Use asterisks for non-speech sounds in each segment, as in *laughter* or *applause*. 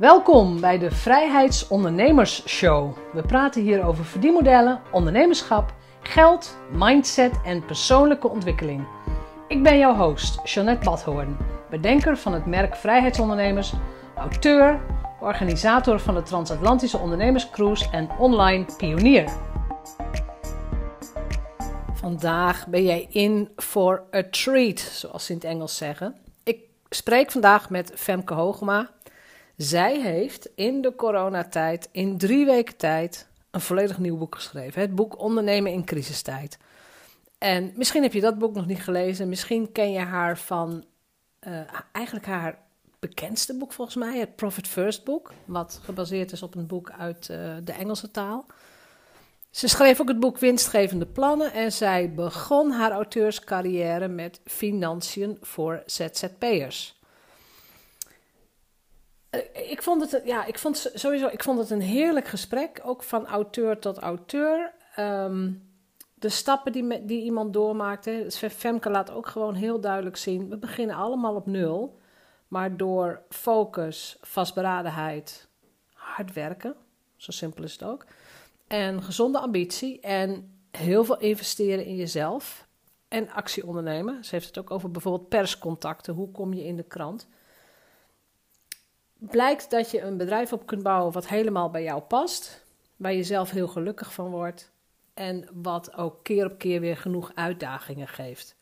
Welkom bij de Vrijheidsondernemers Show. We praten hier over verdienmodellen, ondernemerschap, geld, mindset en persoonlijke ontwikkeling. Ik ben jouw host, Jeanette Badhoorn, bedenker van het merk Vrijheidsondernemers, auteur, organisator van de Transatlantische Ondernemerscruise en online pionier. Vandaag ben jij in for a treat, zoals ze in het Engels zeggen. Ik spreek vandaag met Femke Hogema. Zij heeft in de coronatijd, in drie weken tijd, een volledig nieuw boek geschreven. Het boek Ondernemen in crisistijd. En misschien heb je dat boek nog niet gelezen. Misschien ken je haar van uh, eigenlijk haar bekendste boek volgens mij, het Profit First boek, wat gebaseerd is op een boek uit uh, de Engelse taal. Ze schreef ook het boek Winstgevende Plannen en zij begon haar auteurscarrière met Financiën voor ZZP'ers. Eh, ik vond het, ja, ik vond sowieso, ik vond het een heerlijk gesprek, ook van auteur tot auteur. Um, de stappen die, die iemand doormaakte. Dus Femke laat ook gewoon heel duidelijk zien: we beginnen allemaal op nul. Maar door focus, vastberadenheid, hard werken, zo simpel is het ook. En gezonde ambitie en heel veel investeren in jezelf en actie ondernemen. Ze heeft het ook over bijvoorbeeld perscontacten. Hoe kom je in de krant? Blijkt dat je een bedrijf op kunt bouwen wat helemaal bij jou past, waar je zelf heel gelukkig van wordt en wat ook keer op keer weer genoeg uitdagingen geeft.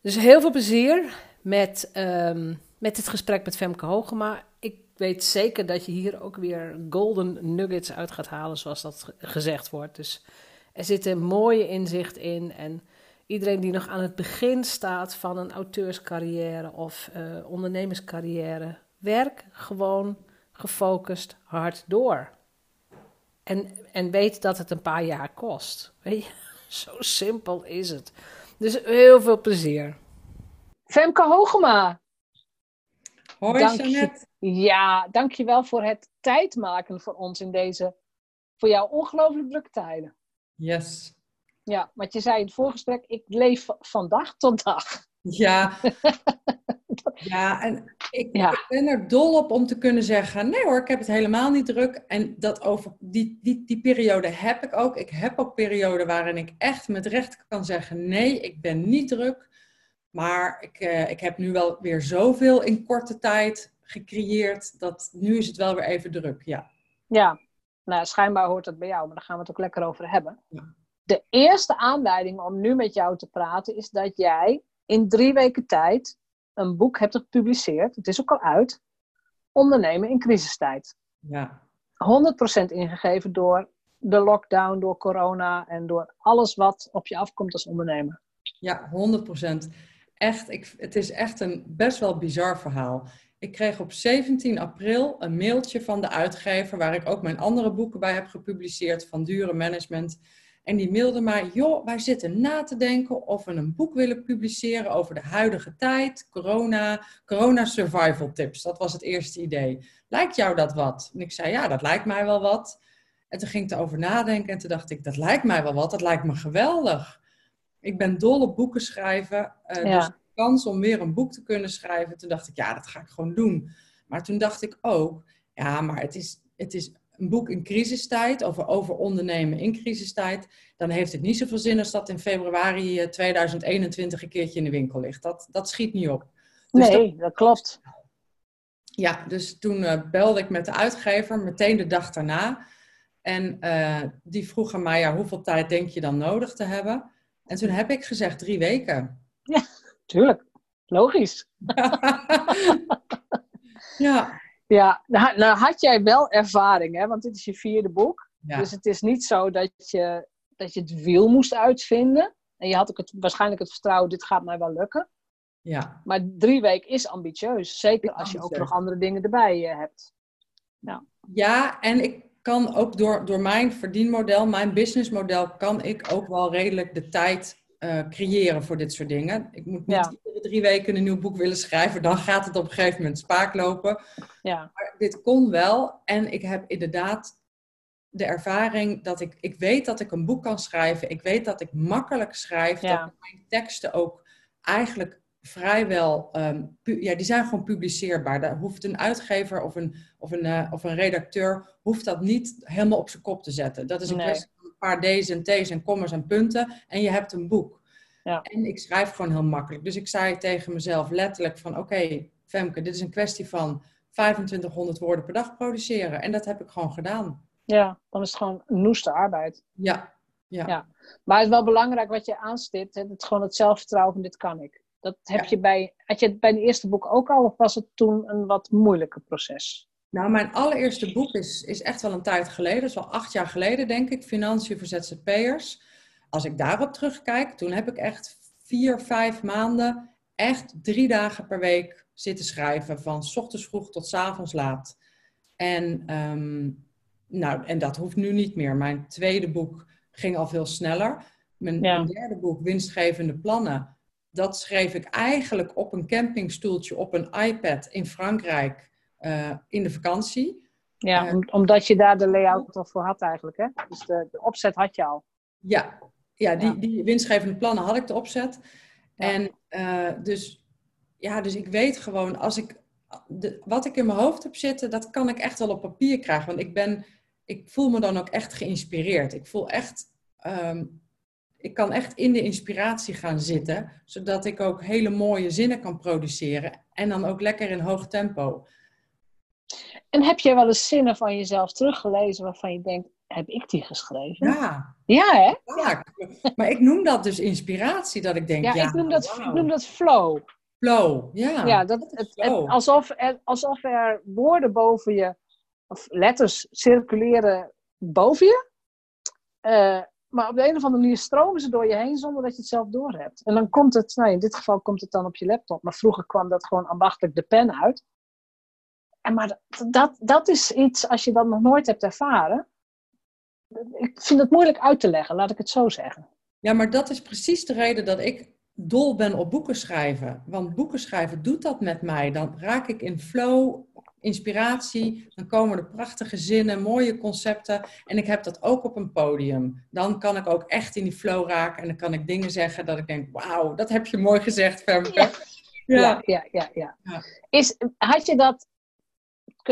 Dus heel veel plezier met, um, met het gesprek met Femke Hogema. Ik weet zeker dat je hier ook weer golden nuggets uit gaat halen, zoals dat gezegd wordt. Dus er zit een mooie inzicht in. En iedereen die nog aan het begin staat van een auteurscarrière of uh, ondernemerscarrière, werk gewoon gefocust hard door. En, en weet dat het een paar jaar kost. Weet je? *laughs* Zo simpel is het. Dus heel veel plezier. Femke Hogema. Hoi dank Jeanette. ja, dankjewel voor het tijd maken voor ons in deze, voor jou ongelooflijk drukke tijden. Yes. Ja, want je zei in het voorgesprek, ik leef van dag tot dag. Ja, *laughs* ja en ik, ik, ben er dol op om te kunnen zeggen: nee hoor, ik heb het helemaal niet druk. En dat over die, die, die periode heb ik ook. Ik heb ook perioden waarin ik echt met recht kan zeggen: nee, ik ben niet druk. Maar ik, uh, ik heb nu wel weer zoveel in korte tijd gecreëerd dat nu is het wel weer even druk. Ja, ja. nou schijnbaar hoort dat bij jou, maar daar gaan we het ook lekker over hebben. Ja. De eerste aanleiding om nu met jou te praten is dat jij in drie weken tijd een boek hebt gepubliceerd. Het is ook al uit. Ondernemen in crisistijd. Ja. 100% ingegeven door de lockdown, door corona en door alles wat op je afkomt als ondernemer. Ja, 100%. Echt, ik, het is echt een best wel bizar verhaal. Ik kreeg op 17 april een mailtje van de uitgever, waar ik ook mijn andere boeken bij heb gepubliceerd, van Dure Management. En die mailde mij, joh, wij zitten na te denken of we een boek willen publiceren over de huidige tijd, corona, corona survival tips. Dat was het eerste idee. Lijkt jou dat wat? En ik zei, ja, dat lijkt mij wel wat. En toen ging ik erover nadenken en toen dacht ik, dat lijkt mij wel wat, dat lijkt me geweldig. Ik ben dol op boeken schrijven, uh, ja. dus de kans om weer een boek te kunnen schrijven, toen dacht ik, ja, dat ga ik gewoon doen. Maar toen dacht ik ook, ja, maar het is, het is een boek in crisistijd, over, over ondernemen in crisistijd, dan heeft het niet zoveel zin als dat in februari 2021 een keertje in de winkel ligt. Dat, dat schiet niet op. Dus nee, dat, klopt. Ja, dus toen uh, belde ik met de uitgever, meteen de dag daarna. En uh, die vroeg aan mij, ja, hoeveel tijd denk je dan nodig te hebben? En toen heb ik gezegd drie weken. Ja, tuurlijk. Logisch. *laughs* ja. Ja, nou, had jij wel ervaring, hè? want dit is je vierde boek. Dus het is niet zo dat je, dat je het wiel moest uitvinden. En je had ook het, waarschijnlijk het vertrouwen, dit gaat mij wel lukken. Ja. Maar drie weken is ambitieus. Zeker als je ook nog andere dingen erbij uh, hebt. Nou. Ja, en ik kan ook door, door mijn verdienmodel, mijn businessmodel, kan ik ook wel redelijk de tijd uh, creëren voor dit soort dingen. Ik moet niet ja. iedere drie weken een nieuw boek willen schrijven. Dan gaat het op een gegeven moment spaak lopen. Ja. Maar dit kon wel. En ik heb inderdaad de ervaring dat ik... Ik weet dat ik een boek kan schrijven. Ik weet dat ik makkelijk schrijf. Ja. Dat mijn teksten ook eigenlijk vrijwel, ehm, ja, die zijn gewoon publiceerbaar. Daar hoeft een uitgever of een, of een, uh, of een redacteur hoeft dat niet helemaal op zijn kop te zetten. Dat is een kwestie paar D's en T's en commas en punten en je hebt een boek. Ja. En ik schrijf gewoon heel makkelijk. Dus ik zei tegen mezelf letterlijk van oké, Femke, dit is een kwestie van 2500 woorden per dag produceren. En dat heb ik gewoon gedaan. Ja, dan is het gewoon noeste arbeid. Ja. ja. ja. Maar het is wel belangrijk wat je aanstipt. Het is gewoon het zelfvertrouwen van dit kan ik. Dat heb je bij, had je het bij het eerste boek ook al of was het toen een wat moeilijker proces? Nou, mijn allereerste boek is, is echt wel een tijd geleden. Dat is wel acht jaar geleden, denk ik. Financiën voor ZZP'ers. Als ik daarop terugkijk, toen heb ik echt vier, vijf maanden, echt drie dagen per week zitten schrijven. Van s ochtends vroeg tot s avonds laat. En, ehm, nou, en dat hoeft nu niet meer. Mijn tweede boek ging al veel sneller. Mijn, mijn derde boek, Winstgevende Plannen, dat schreef ik eigenlijk op een campingstoeltje op een iPad in Frankrijk uh, in de vakantie. Ja, uh, omdat je daar de layout al voor had eigenlijk, hè? Dus de, de opzet had je al. Ja, ja, die, die winstgevende plannen had ik de opzet. En uh, dus, ja, dus ik weet gewoon, als ik de, wat ik in mijn hoofd heb zitten, dat kan ik echt wel op papier krijgen. Want ik ben, ik voel me dan ook echt geïnspireerd. Ik voel echt, um, ik kan echt in de inspiratie gaan zitten, zodat ik ook hele mooie zinnen kan produceren. En dan ook lekker in hoog tempo. En heb jij wel eens zinnen van jezelf teruggelezen waarvan je denkt, heb ik die geschreven? Ja. Ja, hè? Ja. Maar ik noem dat dus inspiratie, dat ik denk, ja, ja ik, noem dat, ik noem dat flow. Flow, ja. Ja, dat, het, het, alsof, er, alsof er woorden boven je, of letters circuleren boven je. Uh, maar op de een of andere manier stromen ze door je heen zonder dat je het zelf doorhebt. En dan komt het, nou in dit geval komt het dan op je laptop. Maar vroeger kwam dat gewoon ambachtelijk de pen uit. En maar dat, dat, dat is iets, als je dat nog nooit hebt ervaren, ik vind het moeilijk uit te leggen, laat ik het zo zeggen. Ja, maar dat is precies de reden dat ik dol ben op boeken schrijven. Want boeken schrijven doet dat met mij. Dan raak ik in flow, inspiratie. Dan komen er prachtige zinnen, mooie concepten. En ik heb dat ook op een podium. Dan kan ik ook echt in die flow raken. En dan kan ik dingen zeggen dat ik denk: wauw, dat heb je mooi gezegd, Femke. Ja. Ja. Ja, ja, ja, ja. Is, had je dat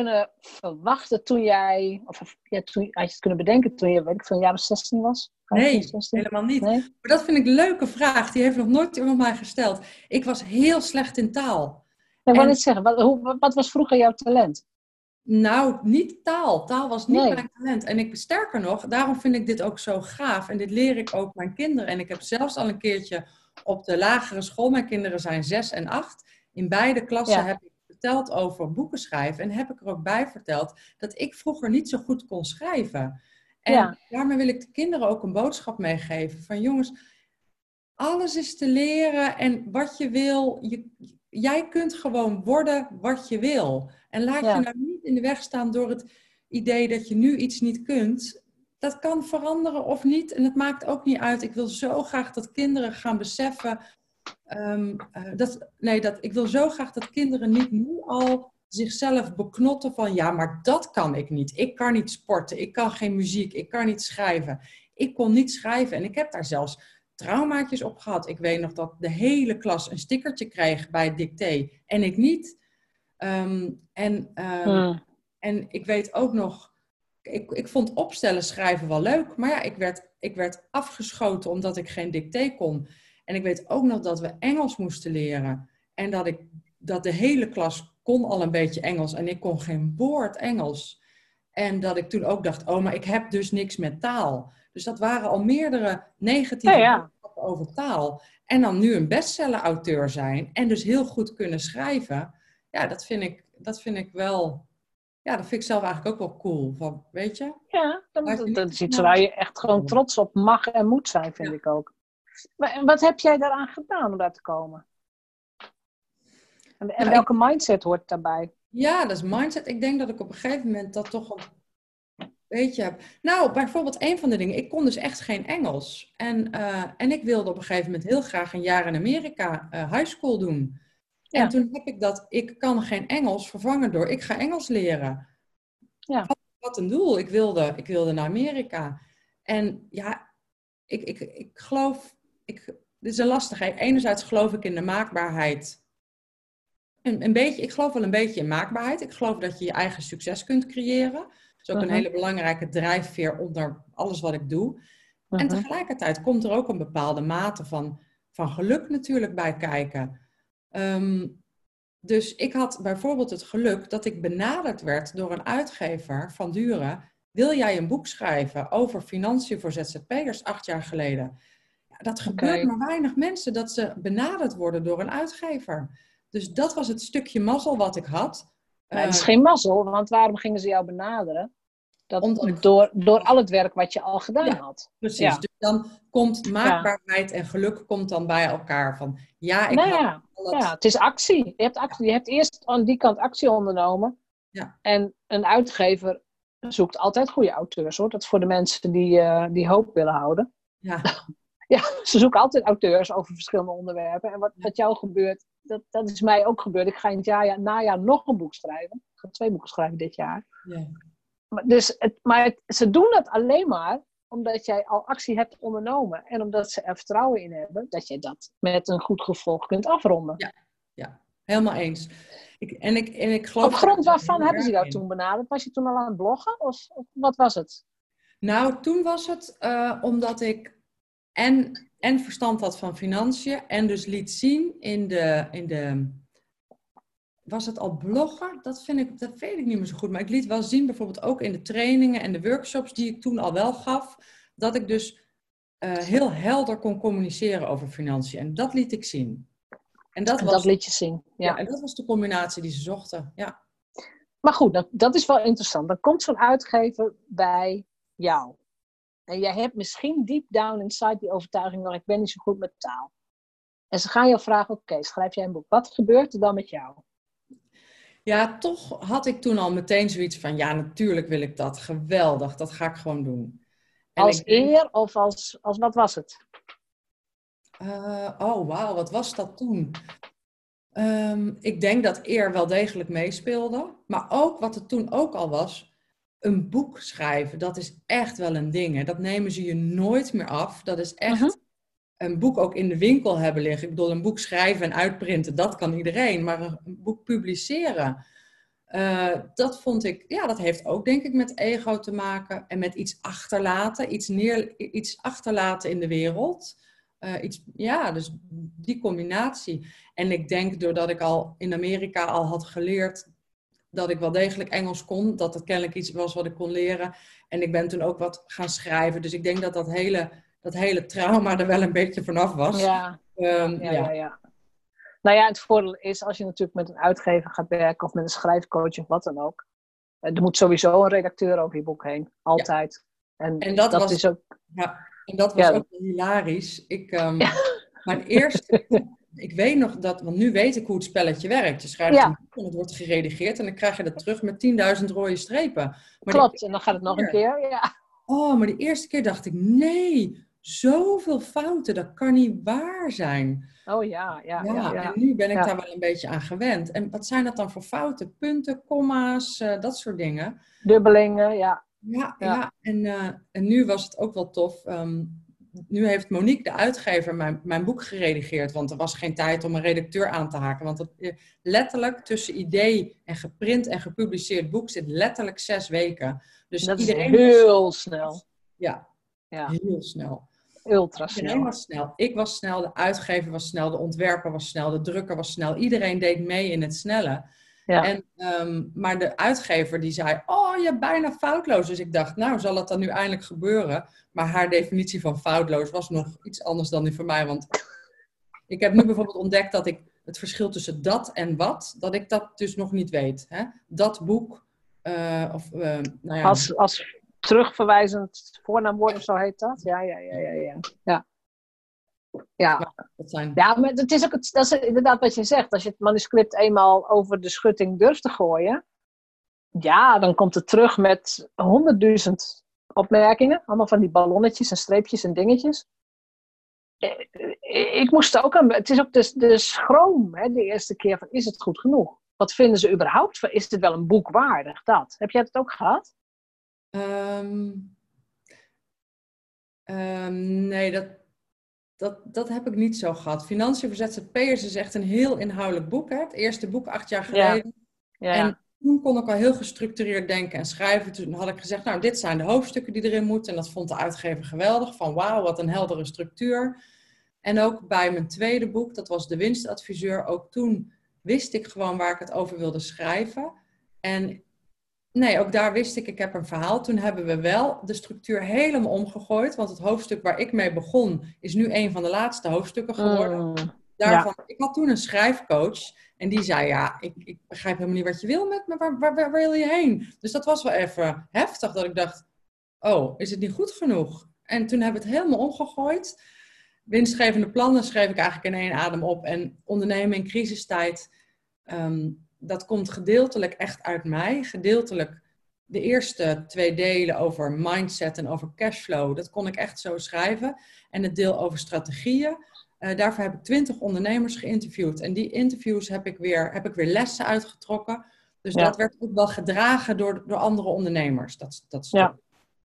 kunnen verwachten toen jij, of ja, toen, had je het kunnen bedenken toen je, weet ik, van jaren 16 was? Nee, 16? helemaal niet. Nee? Maar dat vind ik een leuke vraag. Die heeft nog nooit iemand mij gesteld. Ik was heel slecht in taal. Ik wil niet zeggen, wat, hoe, wat was vroeger jouw talent? Nou, niet taal. Taal was niet mijn talent. En ik, sterker nog, daarom vind ik dit ook zo gaaf. En dit leer ik ook mijn kinderen. En ik heb zelfs al een keertje op de lagere school, mijn kinderen zijn zes en acht. In beide klassen heb ik verteld over boeken schrijven. En heb ik er ook bij verteld dat ik vroeger niet zo goed kon schrijven. En daarmee wil ik de kinderen ook een boodschap meegeven. Van jongens, alles is te leren en wat je wil, je, jij kunt gewoon worden wat je wil. En laat je nou niet in de weg staan door het idee dat je nu iets niet kunt. Dat kan veranderen of niet. En het maakt ook niet uit. Ik wil zo graag dat kinderen gaan beseffen Um, dat, nee, dat, ik wil zo graag dat kinderen niet nu al zichzelf beknotten van ja, maar dat kan ik niet. Ik kan niet sporten, ik kan geen muziek, ik kan niet schrijven. Ik kon niet schrijven en ik heb daar zelfs traumaatjes op gehad. Ik weet nog dat de hele klas een stickertje kreeg bij het dicté en ik niet. Um, en, um, en ik weet ook nog, ik, ik vond opstellen schrijven wel leuk, maar ja, ik werd, ik werd afgeschoten omdat ik geen dicté kon. En ik weet ook nog dat we Engels moesten leren. En dat, ik, dat de hele klas kon al een beetje Engels en ik kon geen woord Engels. En dat ik toen ook dacht, oh, maar ik heb dus niks met taal. Dus dat waren al meerdere negatieve ja, over taal. En dan nu een bestseller-auteur zijn en dus heel goed kunnen schrijven. Ja, dat vind ik, dat vind ik wel... Ja, dat vind ik zelf eigenlijk ook wel cool. Van, weet je? Ja, dat, dat, is iets waar je echt gewoon trots op mag en moet zijn, vind ik ook. Wat heb jij daaraan gedaan om daar te komen? En, en welke mindset hoort daarbij? Ja, dat is mindset. Ik denk dat ik op een gegeven moment dat toch een beetje heb. Nou, bijvoorbeeld een van de dingen. Ik kon dus echt geen Engels. En, uh, en ik wilde op een gegeven moment heel graag een jaar in Amerika uh, high school doen. Ja. En toen heb ik dat, ik kan geen Engels vervangen door, ik ga Engels leren. Ja. Wat, wat een doel. Ik wilde, ik wilde naar Amerika. En ja, ik, ik, ik geloof ik, dit is een lastige. Enerzijds geloof ik in de maakbaarheid. Een, een beetje, ik geloof wel een beetje in maakbaarheid. Ik geloof dat je je eigen succes kunt creëren. Dat is ook een Mhm. hele belangrijke drijfveer onder alles wat ik doe. En Mhm. tegelijkertijd komt er ook een bepaalde mate van, van geluk natuurlijk bij kijken. Ehm, dus ik had bijvoorbeeld het geluk dat ik benaderd werd door een uitgever van Duren. Wil jij een boek schrijven over financiën voor ZZP'ers acht jaar geleden? Dat gebeurt maar weinig mensen dat ze benaderd worden door een uitgever. Dus dat was het stukje mazzel wat ik had. Maar het is Eh, geen mazzel, want waarom gingen ze jou benaderen? Dat, Omdat ik- door, door al het werk wat je al gedaan Ja. had. Precies. Ja. Dus dan komt maakbaarheid en geluk komt dan bij elkaar. Van ja, ik nou ja, al dat- ja, het is actie. Je hebt, actie. je hebt eerst aan die kant actie ondernomen. Ja. En een uitgever zoekt altijd goede auteurs hoor. Dat is voor de mensen die, eh, die hoop willen houden. ja. *laughs* Ja, *laughs* ze zoeken altijd auteurs over verschillende onderwerpen. En wat, wat jou gebeurt, dat, dat is mij ook gebeurd. Ik ga in het jaar, ja, najaar nog een boek schrijven. Ik ga twee boeken schrijven dit jaar. ja. Maar, dus het, maar het- ze doen dat alleen maar omdat jij al actie hebt ondernomen. En omdat ze er vertrouwen in hebben dat je dat met een goed gevolg kunt afronden. Helemaal eens. Ik, en, ik, en ik geloof Op grond waarvan hebben ze jou in. toen benaderd? Was je toen al aan het bloggen? Of, of wat was het? Nou, toen was het eh, omdat ik en, en verstand had van financiën en dus liet zien in de, in de. Was het al blogger? Dat, vind ik, dat weet ik niet meer zo goed. Maar ik liet wel zien, bijvoorbeeld ook in de trainingen en de workshops die ik toen al wel gaf, dat ik dus eh, heel helder kon communiceren over financiën. En dat liet ik zien. En dat, En was, dat liet je zien. ja. Ja. en dat was de combinatie die ze zochten. Ja. Maar goed, dat, dat is wel interessant. Dan komt zo'n uitgever bij jou. En jij hebt misschien deep down inside die overtuiging, wel ik ben niet zo goed met taal. En ze gaan jou vragen, oké, schrijf jij een boek. Wat gebeurt er dan met jou? Ja, toch had ik toen al meteen zoiets van, ja, natuurlijk wil ik dat. Geweldig, dat ga ik gewoon doen. En Als ik eer of als, als wat was het? eh, oh, wauw, wat was dat toen? Ehm, ik denk dat eer wel degelijk meespeelde. Maar ook wat er toen ook al was, een boek schrijven, dat is echt wel een ding. Hè? Dat nemen ze je nooit meer af. Dat is echt Mhm. een boek ook in de winkel hebben liggen. Ik bedoel, een boek schrijven en uitprinten, dat kan iedereen. Maar een boek publiceren, eh, dat vond ik, ja, dat heeft ook denk ik met ego te maken. En met iets achterlaten, iets, neer, iets achterlaten in de wereld. Eh, iets, ja, dus die combinatie. En ik denk doordat ik al in Amerika al had geleerd dat ik wel degelijk Engels kon, dat het kennelijk iets was wat ik kon leren. En ik ben toen ook wat gaan schrijven. Dus ik denk dat dat hele, dat hele trauma er wel een beetje vanaf was. Ja, Ehm, ja, ja. ja, ja. Nou ja, het voordeel is als je natuurlijk met een uitgever gaat werken of met een schrijfcoach of wat dan ook. eh, Er moet sowieso een redacteur over je boek heen. Altijd. En, En dat was- is ook. Ja, en dat was ook hilarisch. Ik, ehm, Mijn eerste, *laughs* ik weet nog dat, want nu weet ik hoe het spelletje werkt. Je schrijft Ja. een boek en het wordt geredigeerd en dan krijg je dat terug met 10.000 rode strepen. Maar Klopt, en dan gaat het nog een keer. Ja. oh, maar de eerste keer dacht ik, nee, zoveel fouten, dat kan niet waar zijn. Oh ja, ja, Ja, ja. ja. en nu ben ik daar wel een beetje aan gewend. En wat zijn dat dan voor fouten? Punten, komma's, eh, dat soort dingen. Dubbelingen, ja. Ja, Ja. ja. En, eh, en nu was het ook wel tof. ehm, nu heeft Monique, de uitgever, mijn, mijn boek geredigeerd. Want er was geen tijd om een redacteur aan te haken. Want het, eh, letterlijk tussen idee en geprint en gepubliceerd boek zit letterlijk zes weken. Dus Dat is iedereen was- heel snel. ja, Ja, heel snel. ultra Iedereen snel. was snel. Ik was snel, de uitgever was snel, de ontwerper was snel, de drukker was snel. Iedereen deed mee in het snelle. Ja. En, ehm, maar de uitgever die zei, oh, je hebt bijna foutloos. Dus ik dacht, nou, zal het dan nu eindelijk gebeuren? Maar haar definitie van foutloos was nog iets anders dan die van mij. Want ik heb nu bijvoorbeeld ontdekt dat ik het verschil tussen dat en wat, dat ik dat dus nog niet weet. Hè? Dat boek, eh, of eh, nou ja, Als, als terugverwijzend voornaamwoord of zo heet dat? Ja, ja, ja, ja. Ja, ja. Ja. dat zijn... ja maar het is ook het, dat is inderdaad wat je zegt. Als je het manuscript eenmaal over de schutting durft te gooien, ja, dan komt het terug met honderdduizend opmerkingen. Allemaal van die ballonnetjes en streepjes en dingetjes. Eh, eh, Ik moest ook aan. Het is ook de, de schroom, hè, de eerste keer van: is het goed genoeg? Wat vinden ze überhaupt van? Is het wel een boek waardig? Dat. Heb jij het ook gehad? Ehm, ehm, nee, dat, dat, dat heb ik niet zo gehad. Financiën voor ZZP'ers is echt een heel inhoudelijk boek. Hè? Het eerste boek acht jaar geleden. Ja. En toen kon ik al heel gestructureerd denken en schrijven. Toen had ik gezegd, nou, dit zijn de hoofdstukken die erin moeten. En dat vond de uitgever geweldig. Van wauw, wat een heldere structuur. En ook bij mijn tweede boek, dat was De Winstadviseur. Ook toen wist ik gewoon waar ik het over wilde schrijven. En nee, ook daar wist ik, ik heb een verhaal. Toen hebben we wel de structuur helemaal omgegooid. Want het hoofdstuk waar ik mee begon, is nu een van de laatste hoofdstukken geworden. Mm, Daarvan, Ik had toen een schrijfcoach. En die zei, ja, ik, ik begrijp helemaal niet wat je wil met me. Waar, waar, waar wil je heen? Dus dat was wel even heftig. Dat ik dacht, oh, is het niet goed genoeg? En toen hebben we het helemaal omgegooid. Winstgevende plannen schreef ik eigenlijk in één adem op. En ondernemen in crisistijd, ehm, dat komt gedeeltelijk echt uit mij. Gedeeltelijk de eerste twee delen over mindset en over cashflow. Dat kon ik echt zo schrijven. En het deel over strategieën. Uh, daarvoor heb ik twintig ondernemers geïnterviewd. En die interviews heb ik weer, heb ik weer lessen uitgetrokken. Dus Ja. dat werd ook wel gedragen door, door andere ondernemers. Dat, dat. Ja.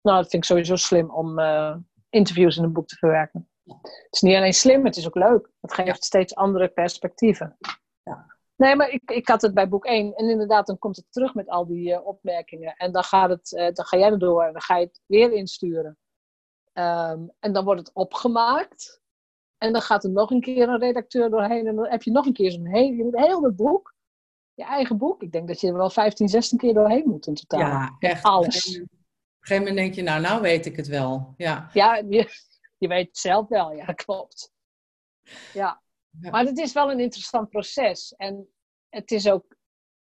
Nou, dat vind ik sowieso slim om eh, interviews in een boek te verwerken. Het is niet alleen slim, het is ook leuk. Het geeft Ja. steeds andere perspectieven. Ja. Nee, maar ik, ik had het bij boek 1. En inderdaad, dan komt het terug met al die eh, opmerkingen. En dan, gaat het, eh, dan ga jij erdoor en dan ga je het weer insturen. Ehm, en dan wordt het opgemaakt. En dan gaat er nog een keer een redacteur doorheen. En dan heb je nog een keer zo'n heel, je moet heel het boek. Je eigen boek. Ik denk dat je er wel 15, 16 keer doorheen moet in totaal. Ja, echt. alles. Op een gegeven moment- Op een gegeven moment denk je, nou, nou weet ik het wel. Ja. Ja, je, je weet het zelf wel, ja, *laughs* klopt. Ja. Ja. maar het is wel een interessant proces. En het is ook,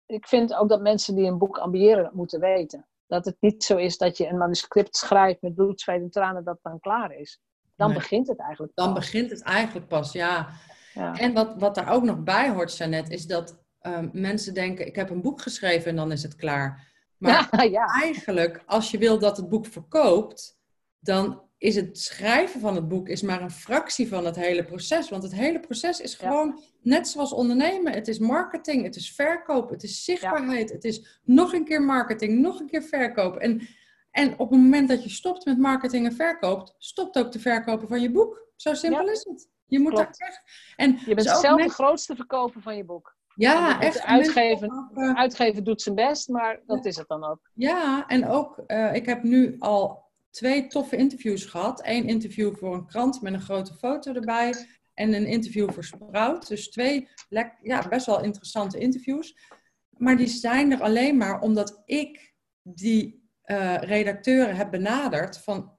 ik vind ook dat mensen die een boek ambiëren, dat moeten weten. Dat het niet zo is dat je een manuscript schrijft met bloed, zweet en tranen, dat dan klaar is. Dan Nee. begint het eigenlijk. Dan pas. begint het eigenlijk pas, ja. Ja. En wat, wat daar ook nog bij hoort, Jeannette, is dat ehm, mensen denken, ik heb een boek geschreven en dan is het klaar. Maar ja, *laughs* ja, eigenlijk, als je wil dat het boek verkoopt, dan is het schrijven van het boek is maar een fractie van het hele proces. Want het hele proces is Ja. gewoon net zoals ondernemen. Het is marketing, het is verkoop, het is zichtbaarheid, het is nog een keer marketing, nog een keer verkoop. En, en op het moment dat je stopt met marketing en verkoopt, stopt ook de verkopen van je boek. Zo simpel Ja. is het. Je moet Klopt. daar echt... En je bent zelf de grootste verkoper van je boek. Ja, echt. De en mensen uitgever, ook, eh, uitgever doet zijn best, maar dat is het dan ook. Ja, en ook, eh, ik heb nu al twee toffe interviews gehad. Eén interview voor een krant met een grote foto erbij. En een interview voor Sprout. Dus twee ja, best wel interessante interviews. Maar die zijn er alleen maar omdat ik die eh, redacteuren heb benaderd van...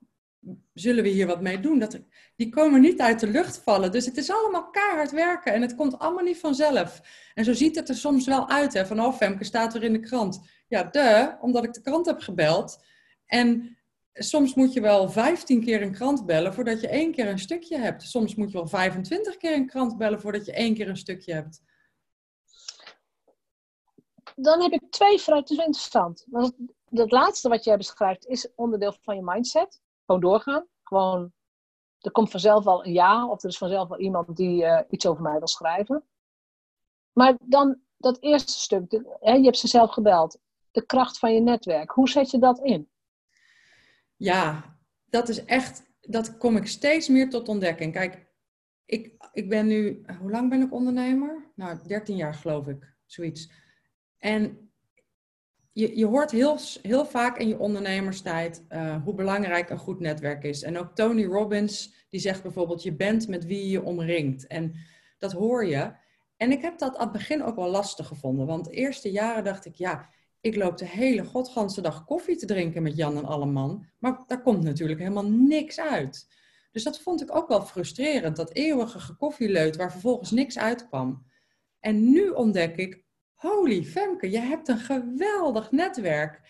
Zullen we hier wat mee doen? Dat, die komen niet uit de lucht vallen. Dus het is allemaal keihard werken en het komt allemaal niet vanzelf. En zo ziet het er soms wel uit. Hè? Van, oh, Femke staat er in de krant. Ja, de, omdat ik de krant heb gebeld. En soms moet je wel 15 keer een krant bellen voordat je één keer een stukje hebt. Soms moet je wel 25 keer een krant bellen voordat je één keer een stukje hebt. Dan heb ik twee vragen, het is interessant. Dat laatste wat jij beschrijft is onderdeel van je mindset. Gewoon doorgaan. Gewoon, er komt vanzelf wel een ja, of er is vanzelf wel iemand die eh, iets over mij wil schrijven. Maar dan dat eerste stuk, hè, je hebt ze zelf gebeld. De kracht van je netwerk, hoe zet je dat in? Ja, dat is echt, dat kom ik steeds meer tot ontdekking. Kijk, ik, ik ben nu, hoe lang ben ik ondernemer? Nou, 13 jaar geloof ik, zoiets. En je, je hoort heel, heel vaak in je ondernemerstijd eh, hoe belangrijk een goed netwerk is. En ook Tony Robbins, die zegt bijvoorbeeld, je bent met wie je je omringt. En dat hoor je. En ik heb dat aan het begin ook wel lastig gevonden. Want de eerste jaren dacht ik, ja, ik loop de hele godganse dag koffie te drinken met Jan en Alleman. Maar daar komt natuurlijk helemaal niks uit. Dus dat vond ik ook wel frustrerend. Dat eeuwige gekoffieleut waar vervolgens niks uitkwam. En nu ontdek ik, holy Femke, je hebt een geweldig netwerk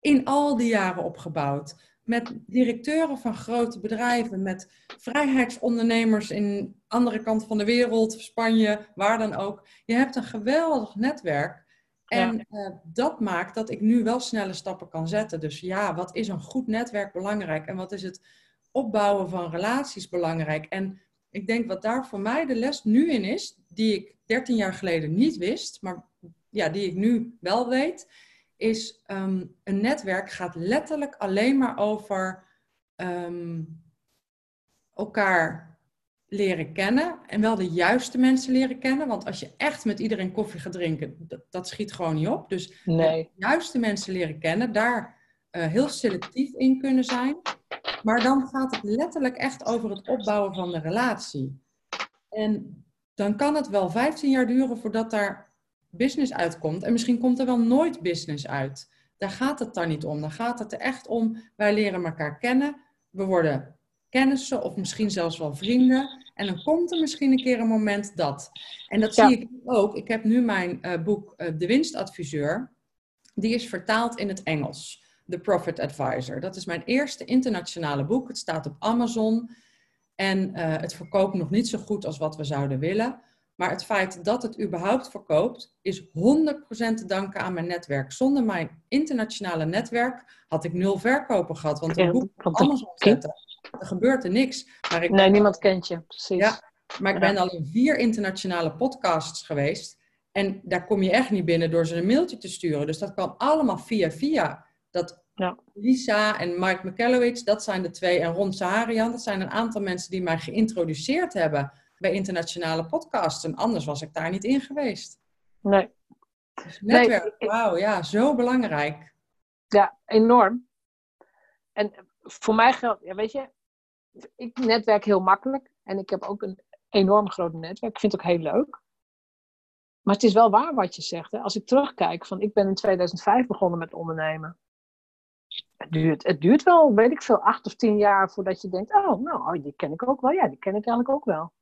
in al die jaren opgebouwd. Met directeuren van grote bedrijven, met vrijheidsondernemers in andere kant van de wereld, Spanje, waar dan ook. Je hebt een geweldig netwerk. En eh, dat maakt dat ik nu wel snelle stappen kan zetten. Dus ja, wat is een goed netwerk belangrijk? En wat is het opbouwen van relaties belangrijk? En ik denk wat daar voor mij de les nu in is, die ik 13 jaar geleden niet wist, maar ja, die ik nu wel weet, is ehm, een netwerk gaat letterlijk alleen maar over ehm, elkaar leren kennen en wel de juiste mensen leren kennen. Want als je echt met iedereen koffie gaat drinken, dat, dat schiet gewoon niet op. Dus Nee. de juiste mensen leren kennen, daar eh, heel selectief in kunnen zijn. Maar dan gaat het letterlijk echt over het opbouwen van de relatie. En dan kan het wel 15 jaar duren voordat daar business uitkomt. En misschien komt er wel nooit business uit. Daar gaat het dan niet om. Dan gaat het er echt om, wij leren elkaar kennen. We worden kennissen of misschien zelfs wel vrienden. En dan komt er misschien een keer een moment dat. En dat Ja. zie ik ook. Ik heb nu mijn eh, boek eh, De Winstadviseur. Die is vertaald in het Engels. The Profit Advisor. Dat is mijn eerste internationale boek. Het staat op Amazon. En eh, het verkoopt nog niet zo goed als wat we zouden willen. Maar het feit dat het überhaupt verkoopt, is 100% te danken aan mijn netwerk. Zonder mijn internationale netwerk had ik nul verkopen gehad. Want een boek op Amazon zetten, er gebeurt er niks. Maar ik, Nee, niemand kent je. Precies. Ja. maar ik ben al in vier internationale podcasts geweest. En daar kom je echt niet binnen door ze een mailtje te sturen. Dus dat kwam allemaal via via. Dat Ja. Lisa en Mike McCallowitz, dat zijn de twee. En Ron Saharian, dat zijn een aantal mensen die mij geïntroduceerd hebben bij internationale podcasts. En anders was ik daar niet in geweest. Nee. Dus netwerk, wauw, ja, zo belangrijk. Ja, enorm. En voor mij geldt, ja, weet je, ik netwerk heel makkelijk. En ik heb ook een enorm groot netwerk. Ik vind het ook heel leuk. Maar het is wel waar wat je zegt. Hè? Als ik terugkijk, van ik ben in 2005 begonnen met ondernemen. Het duurt, het duurt wel, weet ik veel, acht of tien jaar voordat je denkt, oh, nou, oh, die ken ik ook wel. Ja, die ken ik eigenlijk ook wel.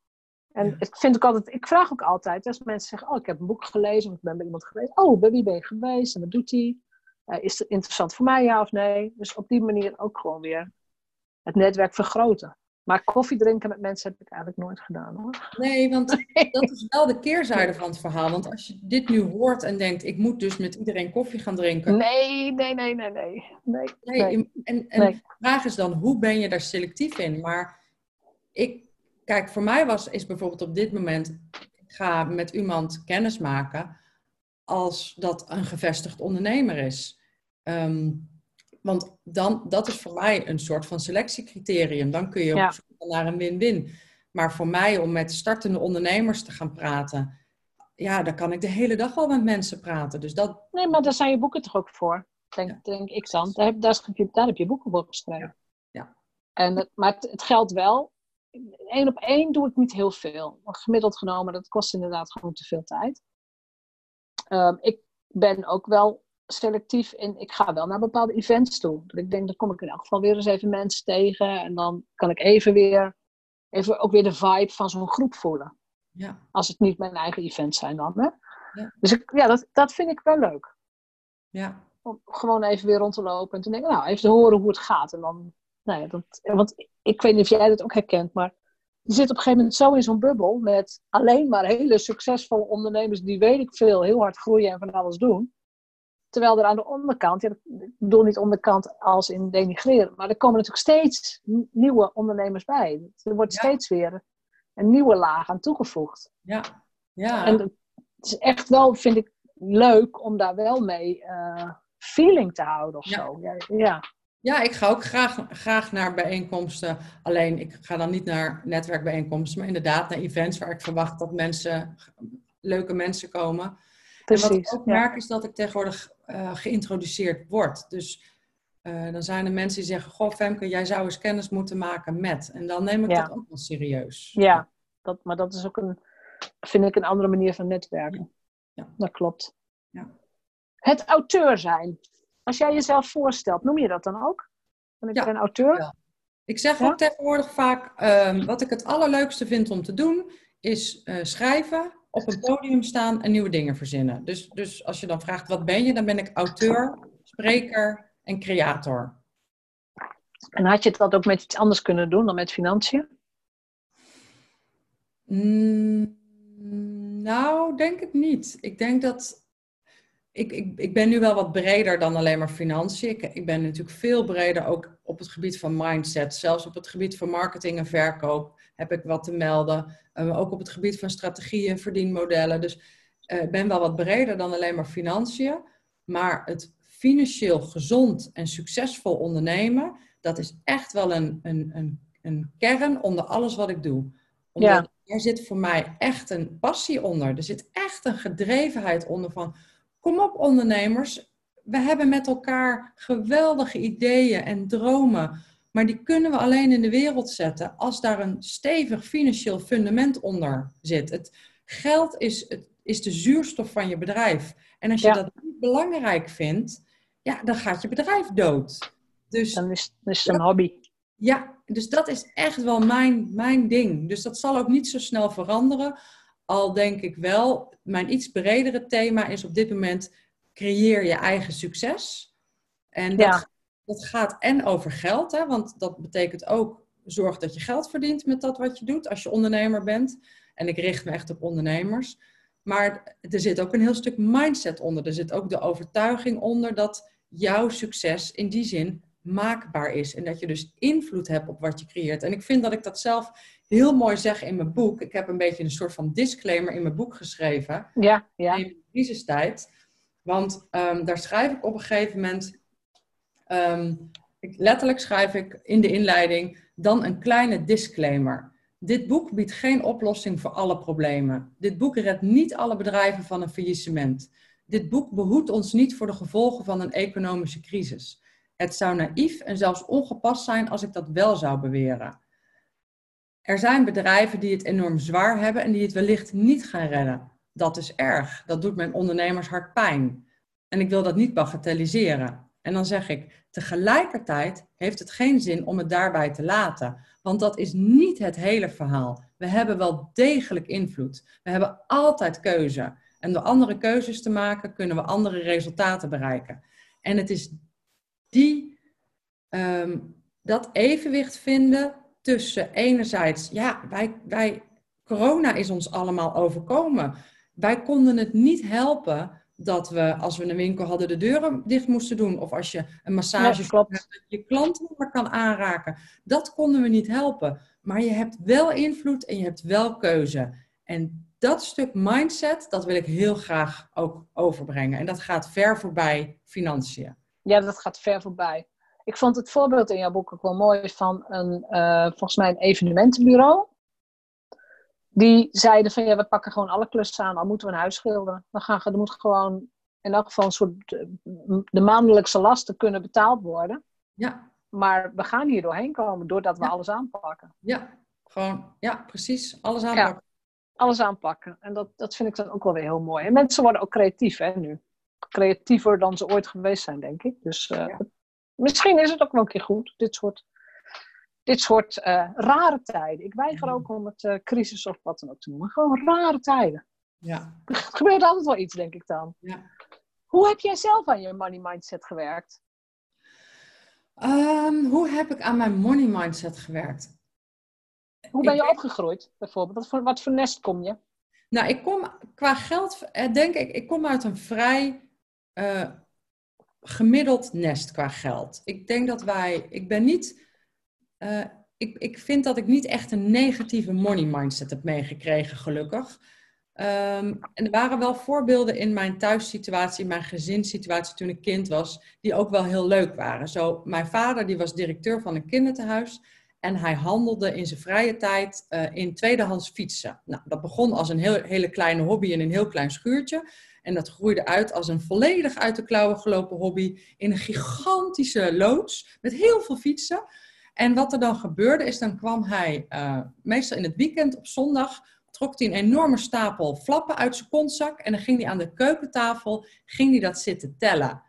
En Ja. ik vind ook altijd, ik vraag ook altijd, als mensen zeggen, oh, ik heb een boek gelezen, of ik ben bij iemand geweest. Oh, bij wie ben je geweest en wat doet hij? Eh, is het interessant voor mij, ja of nee? Dus op die manier ook gewoon weer het netwerk vergroten. Maar koffie drinken met mensen heb ik eigenlijk nooit gedaan hoor. Nee, want *laughs* dat is wel de keerzijde van het verhaal. Want als je dit nu hoort en denkt, ik moet dus met iedereen koffie gaan drinken. Nee, nee, nee, nee, nee. Nee, Nee, nee. en, en Nee. de vraag is dan, hoe ben je daar selectief in? Maar ik, kijk, voor mij was, is bijvoorbeeld op dit moment, ik ga met iemand kennis maken als dat een gevestigd ondernemer is. Ehm, want dan, dat is voor mij een soort van selectiecriterium. Dan kun je Ja. op zoek gaan naar een win-win. Maar voor mij om met startende ondernemers te gaan praten, ja, daar kan ik de hele dag al met mensen praten. Dus dat, Nee, maar daar zijn je boeken toch ook voor? Denk, denk ik dan. Daar heb, daar, daar heb je boeken voor geschreven. Ja. En het, maar het, het geldt wel. Eén op één doe ik niet heel veel. Gemiddeld genomen, dat kost inderdaad gewoon te veel tijd. Ehm, ik ben ook wel selectief in. Ik ga wel naar bepaalde events toe. Dat ik denk, dan kom ik in elk geval weer eens even mensen tegen. En dan kan ik even weer, even ook weer de vibe van zo'n groep voelen. ja, Als het niet mijn eigen events zijn dan. Hè? Ja. Dus ik, ja, dat, dat vind ik wel leuk ja, om gewoon even weer rond te lopen en te denken, nou, even te horen hoe het gaat. En dan, nou ja, dat, want ik weet niet of jij dat ook herkent, maar je zit op een gegeven moment zo in zo'n bubbel met alleen maar hele succesvolle ondernemers die, weet ik veel, heel hard groeien en van alles doen. Terwijl er aan de onderkant, ja, ik bedoel niet onderkant als in denigreren, maar er komen natuurlijk steeds nieuwe ondernemers bij. Er wordt Ja. steeds weer een nieuwe laag aan toegevoegd. ja, ja. En het is echt wel, vind ik, leuk om daar wel mee eh, feeling te houden of Ja. zo. Ja, ja. Ja, ik ga ook graag, graag naar bijeenkomsten. Alleen ik ga dan niet naar netwerkbijeenkomsten, maar inderdaad naar events waar ik verwacht dat mensen, leuke mensen komen. En wat precies. ik ook ja. merk is dat ik tegenwoordig eh, geïntroduceerd word. Dus eh, dan zijn er mensen die zeggen: Goh, Femke, jij zou eens kennis moeten maken met. En dan neem ik Ja. dat ook wel serieus. Ja, dat, maar dat is ook een, vind ik, een andere manier van netwerken. Ja. Dat klopt. Ja. Het auteur zijn. Als jij jezelf voorstelt, noem je dat dan ook? Ben ik Ja, een auteur? ja. Ik zeg ook tegenwoordig vaak: ehm, wat ik het allerleukste vind om te doen, is eh, schrijven, op een podium staan en nieuwe dingen verzinnen. Dus, dus als je dan vraagt: wat ben je, dan ben ik auteur, spreker en creator. En had je dat ook met iets anders kunnen doen dan met financiën? Mm, nou, denk ik niet. Ik denk dat. Ik, ik, ik ben nu wel wat breder dan alleen maar financiën. Ik, ik ben natuurlijk veel breder ook op het gebied van mindset. Zelfs op het gebied van marketing en verkoop heb ik wat te melden. Eh, ook op het gebied van strategieën, verdienmodellen. Dus eh, ik ben wel wat breder dan alleen maar financiën. Maar het financieel gezond en succesvol ondernemen, dat is echt wel een, een, een, een kern onder alles wat ik doe Omdat Ja. er zit voor mij echt een passie onder. Er zit echt een gedrevenheid onder van, kom op ondernemers, we hebben met elkaar geweldige ideeën en dromen, maar die kunnen we alleen in de wereld zetten als daar een stevig financieel fundament onder zit. Het geld is, het, is de zuurstof van je bedrijf. En als je Ja. dat niet belangrijk vindt, ja, dan gaat je bedrijf dood. Dus Dan is, is het een hobby. ja, dus dat is echt wel mijn, mijn ding. Dus dat zal ook niet zo snel veranderen. Al denk ik wel, mijn iets bredere thema is op dit moment: creëer je eigen succes. En dat, Ja. Dat gaat en over geld, hè, want dat betekent ook zorg dat je geld verdient met dat wat je doet als je ondernemer bent. En ik richt me echt op ondernemers. Maar er zit ook een heel stuk mindset onder. Er zit ook de overtuiging onder dat jouw succes in die zin maakbaar is. En dat je dus invloed hebt op wat je creëert. En ik vind dat ik dat zelf heel mooi zeg in mijn boek. Ik heb een beetje een soort van disclaimer in mijn boek geschreven. Ja, ja. In de crisistijd. Want ehm, daar schrijf ik op een gegeven moment. Ehm, letterlijk schrijf ik in de inleiding dan een kleine disclaimer. Dit boek biedt geen oplossing voor alle problemen. Dit boek redt niet alle bedrijven van een faillissement. Dit boek behoedt ons niet voor de gevolgen van een economische crisis. Het zou naïef en zelfs ongepast zijn als ik dat wel zou beweren. Er zijn bedrijven die het enorm zwaar hebben en die het wellicht niet gaan redden. Dat is erg. Dat doet mijn ondernemershart pijn. En ik wil dat niet bagatelliseren. En dan zeg ik, tegelijkertijd heeft het geen zin om het daarbij te laten. Want dat is niet het hele verhaal. We hebben wel degelijk invloed. We hebben altijd keuze. En door andere keuzes te maken kunnen we andere resultaten bereiken. En het is die, ehm, dat evenwicht vinden tussen enerzijds, ja, wij, wij, corona is ons allemaal overkomen. Wij konden het niet helpen dat we, als we een winkel hadden, de deuren dicht moesten doen. Of als je een massage Ja, hebt, dat je klant niet meer kan aanraken. Dat konden we niet helpen. Maar je hebt wel invloed en je hebt wel keuze. En dat stuk mindset, dat wil ik heel graag ook overbrengen. En dat gaat ver voorbij financiën. Ja, dat gaat ver voorbij. Ik vond het voorbeeld in jouw boek ook wel mooi van een, eh, volgens mij een evenementenbureau. Die zeiden van ja, we pakken gewoon alle klussen aan, al moeten we een huis schilderen. Dan gaan, er moet gewoon in elk geval een soort, eh, de maandelijkse lasten kunnen betaald worden. Ja, Maar we gaan hier doorheen komen doordat we Ja. alles aanpakken. ja, gewoon, ja, precies. Alles aanpakken. Alles aanpakken. En dat, dat vind ik dan ook wel weer heel mooi. En mensen worden ook creatief hè, nu. Creatiever dan ze ooit geweest zijn, denk ik. Dus eh, Ja. misschien is het ook wel een keer goed, dit soort, dit soort eh, rare tijden. Ik weiger Mhm. ook om het eh, crisis of wat dan ook te noemen. Gewoon rare tijden. Ja, Er *laughs* gebeurt altijd wel iets, denk ik dan. ja. Hoe heb jij zelf aan je money mindset gewerkt? Ehm, hoe heb ik aan mijn money mindset gewerkt? Hoe ben Ik je opgegroeid, bijvoorbeeld? Wat voor, wat voor nest kom je? Nou, ik kom qua geld, eh, denk ik, ik kom uit een vrij gemiddeld nest qua geld. Ik denk dat wij, ik ben niet, eh, ik, ik vind dat ik niet echt een negatieve money mindset heb meegekregen, gelukkig. Ehm, en er waren wel voorbeelden in mijn thuissituatie, in mijn gezinssituatie toen ik kind was, die ook wel heel leuk waren. Zo, mijn vader die was directeur van een kinderthuis en hij handelde in zijn vrije tijd eh, in tweedehands fietsen. Nou, dat begon als een heel, hele kleine hobby in een heel klein schuurtje. En dat groeide uit als een volledig uit de klauwen gelopen hobby in een gigantische loods met heel veel fietsen. En wat er dan gebeurde is, dan kwam hij eh, meestal in het weekend op zondag, trok hij een enorme stapel flappen uit zijn kontzak en dan ging hij aan de keukentafel, ging hij dat zitten tellen.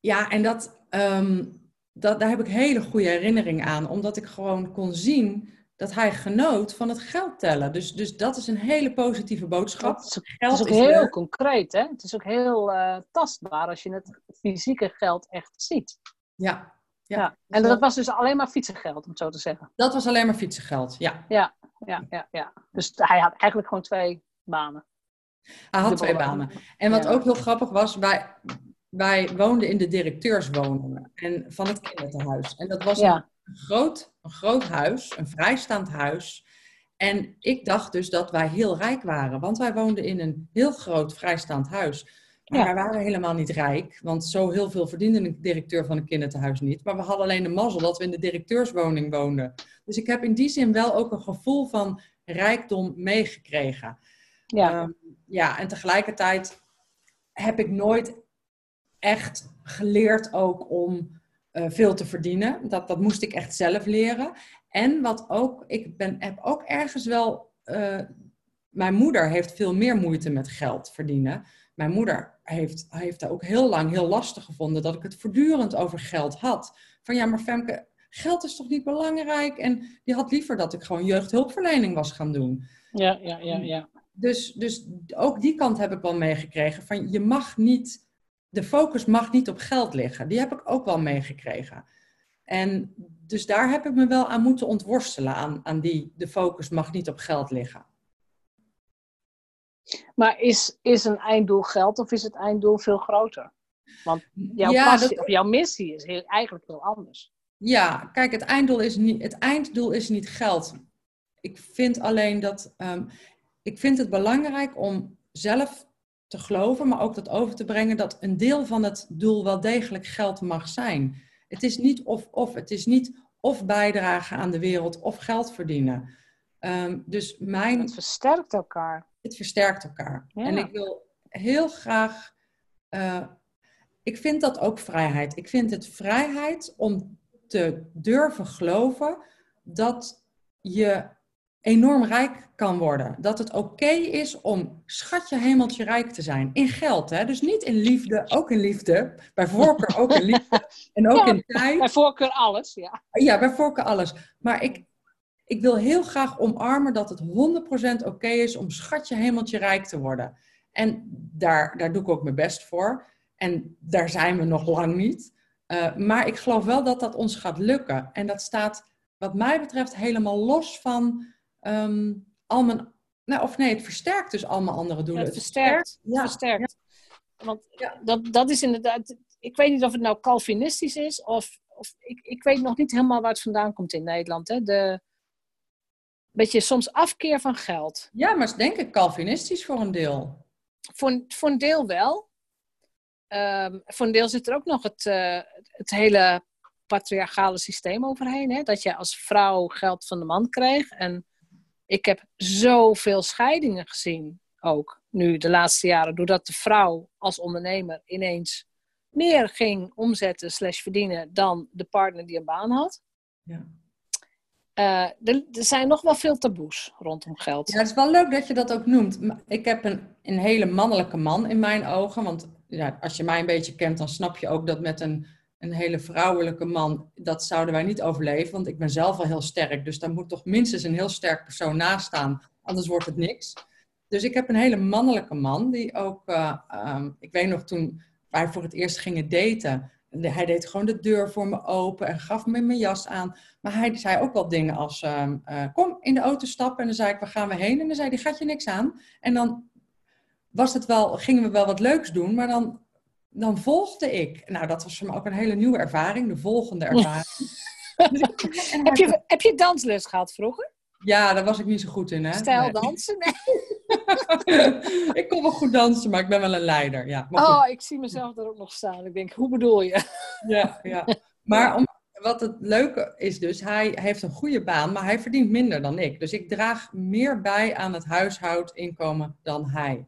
Ja, en dat, ehm, dat, daar heb ik hele goede herinneringen aan, omdat ik gewoon kon zien dat hij genoot van het geld tellen. Dus, dus dat is een hele positieve boodschap. Het is, het Geld is ook is heel leuk. concreet, hè? Het is ook heel eh, tastbaar als je het fysieke geld echt ziet. Ja, ja. Ja. En dat was dus alleen maar fietsengeld, om het zo te zeggen. dat was alleen maar fietsengeld, ja. Ja, ja, ja. Dus hij had eigenlijk gewoon twee banen. Hij had twee banen. En wat Ja. ook heel grappig was, wij, wij woonden in de directeurswoning en van het kinderthuis. En dat was Ja, een, groot, een groot huis, een vrijstaand huis. En ik dacht dus dat wij heel rijk waren, want wij woonden in een heel groot vrijstaand huis. Maar wij waren helemaal niet rijk, want zo heel veel verdiende een directeur van een kinderthuis niet. Maar we hadden alleen de mazzel dat we in de directeurswoning woonden. Dus ik heb in die zin wel ook een gevoel van rijkdom meegekregen. Ja. Ehm, ja, en tegelijkertijd heb ik nooit echt geleerd ook om eh, veel te verdienen. Dat, dat moest ik echt zelf leren. En wat ook, ik ben, heb ook ergens wel. eh, mijn moeder heeft veel meer moeite met geld verdienen. Mijn moeder heeft, heeft daar ook heel lang heel lastig gevonden dat ik het voortdurend over geld had. Van ja, maar Femke, geld is toch niet belangrijk? En die had liever dat ik gewoon jeugdhulpverlening was gaan doen. Ja, ja, ja, ja. Dus, dus ook die kant heb ik wel meegekregen. Van je mag niet, de focus mag niet op geld liggen. Die heb ik ook wel meegekregen. En dus daar heb ik me wel aan moeten ontworstelen. Aan, aan die, de focus mag niet op geld liggen. Maar is, is een einddoel geld of is het einddoel veel groter? Want jouw Ja, passie dat- of jouw missie is heel, eigenlijk heel anders. Ja, kijk, het einddoel is niet, het einddoel is niet geld. Ik vind alleen dat. ehm, ik vind het belangrijk om zelf te geloven, maar ook dat over te brengen dat een deel van het doel wel degelijk geld mag zijn. Het is niet of-of. Het is niet of bijdragen aan de wereld of geld verdienen. Ehm, dus mijn Het versterkt elkaar. Het versterkt elkaar. Ja. En ik wil heel graag. eh, ik vind dat ook vrijheid. Ik vind het vrijheid om te durven geloven dat je enorm rijk kan worden. Dat het oké is om schatje hemeltje rijk te zijn. In geld, hè? Dus niet in liefde, ook in liefde. Bij voorkeur ook in liefde. *laughs* En ook Ja. in tijd. Bij voorkeur alles, ja. Ja, bij voorkeur alles. Maar ik, ik wil heel graag omarmen dat het 100% oké is om schatje hemeltje rijk te worden. En daar, daar doe ik ook mijn best voor. En daar zijn we nog lang niet. Eh, maar ik geloof wel dat dat ons gaat lukken. En dat staat, wat mij betreft, helemaal los van ehm, al mijn. Nou, of nee, het versterkt dus al mijn andere doelen. Het versterkt. ja, versterkt. Want Ja. dat, dat is inderdaad... Ik weet niet of het nou Calvinistisch is of... of ik, ik weet nog niet helemaal waar het vandaan komt in Nederland. Hè? De beetje soms afkeer van geld. Ja, maar is denk ik Calvinistisch voor een deel. Voor, een- voor een deel wel. Ehm, voor een deel zit er ook nog het, eh, het hele patriarchale systeem overheen. Hè? Dat je als vrouw geld van de man kreeg. En ik heb zoveel scheidingen gezien ook nu de laatste jaren. Doordat de vrouw als ondernemer ineens meer ging omzetten slash verdienen dan de partner die een baan had. Ja. Eh, er, zijn nog wel veel taboes rondom geld. Ja, het is wel leuk dat je dat ook noemt. Ik heb een, een hele mannelijke man in mijn ogen. Want ja, als je mij een beetje kent, dan snap je ook dat met een, een hele vrouwelijke man, dat zouden wij niet overleven. Want ik ben zelf al heel sterk. Dus daar moet toch minstens een heel sterk persoon naast staan. Anders wordt het niks. Dus ik heb een hele mannelijke man die ook, eh, ehm, ik weet nog toen wij voor het eerst gingen daten. Hij deed gewoon de deur voor me open en gaf me mijn jas aan. Maar hij zei ook wel dingen als, ehm, eh, kom in de auto stappen. En dan zei ik, waar gaan we heen? En dan zei hij, gaat je niks aan? En dan was het wel, gingen we wel wat leuks doen, maar dan, dan volgde ik. Nou, dat was voor me ook een hele nieuwe ervaring, de volgende ervaring. *laughs* Dus ik- Heb, je, heb je dansles gehad vroeger? Ja, daar was ik niet zo goed in, hè? Stijl Nee. dansen? Nee. *laughs* ik kon wel goed dansen, maar ik ben wel een leider. Ja. Oh, ik zie mezelf daar ook nog staan. Ik denk, hoe bedoel je? *laughs* Ja, ja. Maar om, wat het leuke is dus, hij heeft een goede baan, maar hij verdient minder dan ik. Dus ik draag meer bij aan het huishoudinkomen dan hij.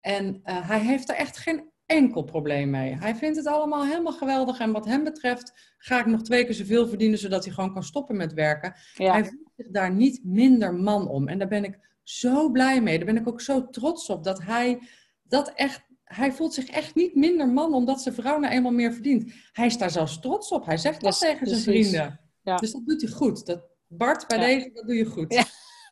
En eh, hij heeft er echt geen enkel probleem mee. Hij vindt het allemaal helemaal geweldig. En wat hem betreft ga ik nog twee keer zoveel verdienen, zodat hij gewoon kan stoppen met werken. Ja. Hij voelt zich daar niet minder man om. En daar ben ik zo blij mee. Daar ben ik ook zo trots op dat hij dat echt. Hij voelt zich echt niet minder man omdat zijn vrouw nou eenmaal meer verdient. Hij is daar zelfs trots op. Hij zegt dat tegen zijn vrienden. Ja. Dus dat doet hij goed. Dat, Bart, bij Ja. deze, dat doe je goed.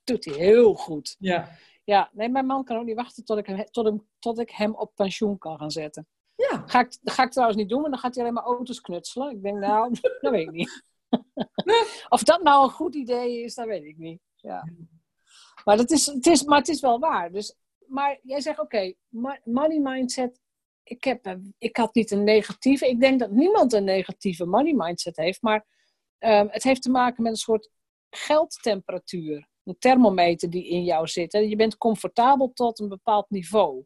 Doet hij heel goed. Ja. Ja, nee, mijn man kan ook niet wachten tot ik hem, tot hem, tot ik hem op pensioen kan gaan zetten. Ja. Ga ik, dat ga ik trouwens niet doen, want dan gaat hij alleen maar auto's knutselen. Ik denk, nou, *laughs* dat weet ik niet. *laughs* of dat nou een goed idee is, dat weet ik niet. Ja. Maar, dat is, het is, maar het is wel waar. Dus, maar jij zegt, oké, money mindset. Ik, heb, eh, ik had niet een negatieve. Ik denk dat niemand een negatieve money mindset heeft. Maar ehm, het heeft te maken met een soort geldtemperatuur. Een thermometer die in jou zit. En je bent comfortabel tot een bepaald niveau.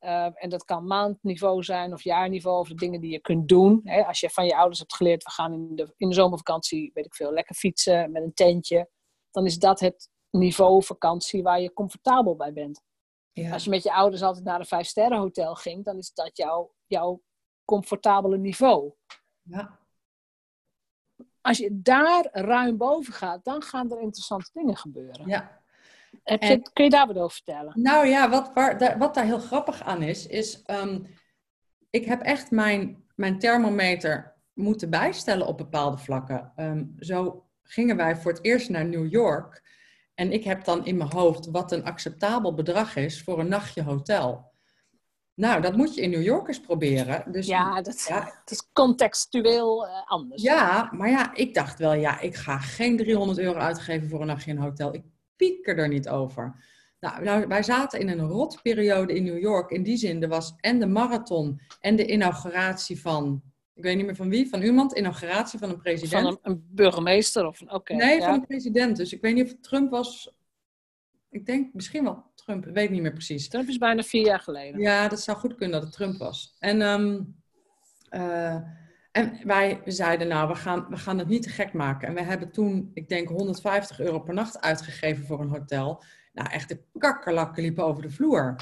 Uh, en dat kan maandniveau zijn of jaarniveau of de dingen die je kunt doen. Hè? Als je van je ouders hebt geleerd, we gaan in de, in de zomervakantie, weet ik veel, lekker fietsen met een tentje. Dan is dat het niveau vakantie waar je comfortabel bij bent. Ja. Als je met je ouders altijd naar een vijfsterrenhotel ging, dan is dat jouw, jouw comfortabele niveau. Ja. Als je daar ruim boven gaat, dan gaan er interessante dingen gebeuren. Ja. Heb je, kun je daar wat over vertellen? Nou ja, wat, waar, wat daar heel grappig aan is, is um, ik heb echt mijn, mijn thermometer moeten bijstellen op bepaalde vlakken. Um, zo gingen wij voor het eerst naar New York. En ik heb dan in mijn hoofd wat een acceptabel bedrag is voor een nachtje hotel. Nou, dat moet je in New York eens proberen. Dus, ja, dat, ja. is contextueel uh, anders. Ja, maar ja, ik dacht wel, ja, ik ga geen 300 euro uitgeven voor een nachtje in een hotel. Ik pieker er niet over. Nou, nou, wij zaten in een rotperiode in New York. In die zin, er was en de marathon en de inauguratie van ik weet niet meer van wie, van iemand, inauguratie van een president. Van een, burgemeester of een, oké. nee, van een president. Dus ik weet niet of het Trump was. Ik denk misschien wel Trump, ik weet niet meer precies. Trump is bijna vier jaar geleden. Ja, dat zou goed kunnen dat het Trump was. En, um, en wij zeiden, nou, we gaan, we gaan het niet te gek maken. En we hebben toen, ik denk, 150 euro per nacht uitgegeven voor een hotel. Nou, echt de kakkerlakken liepen over de vloer.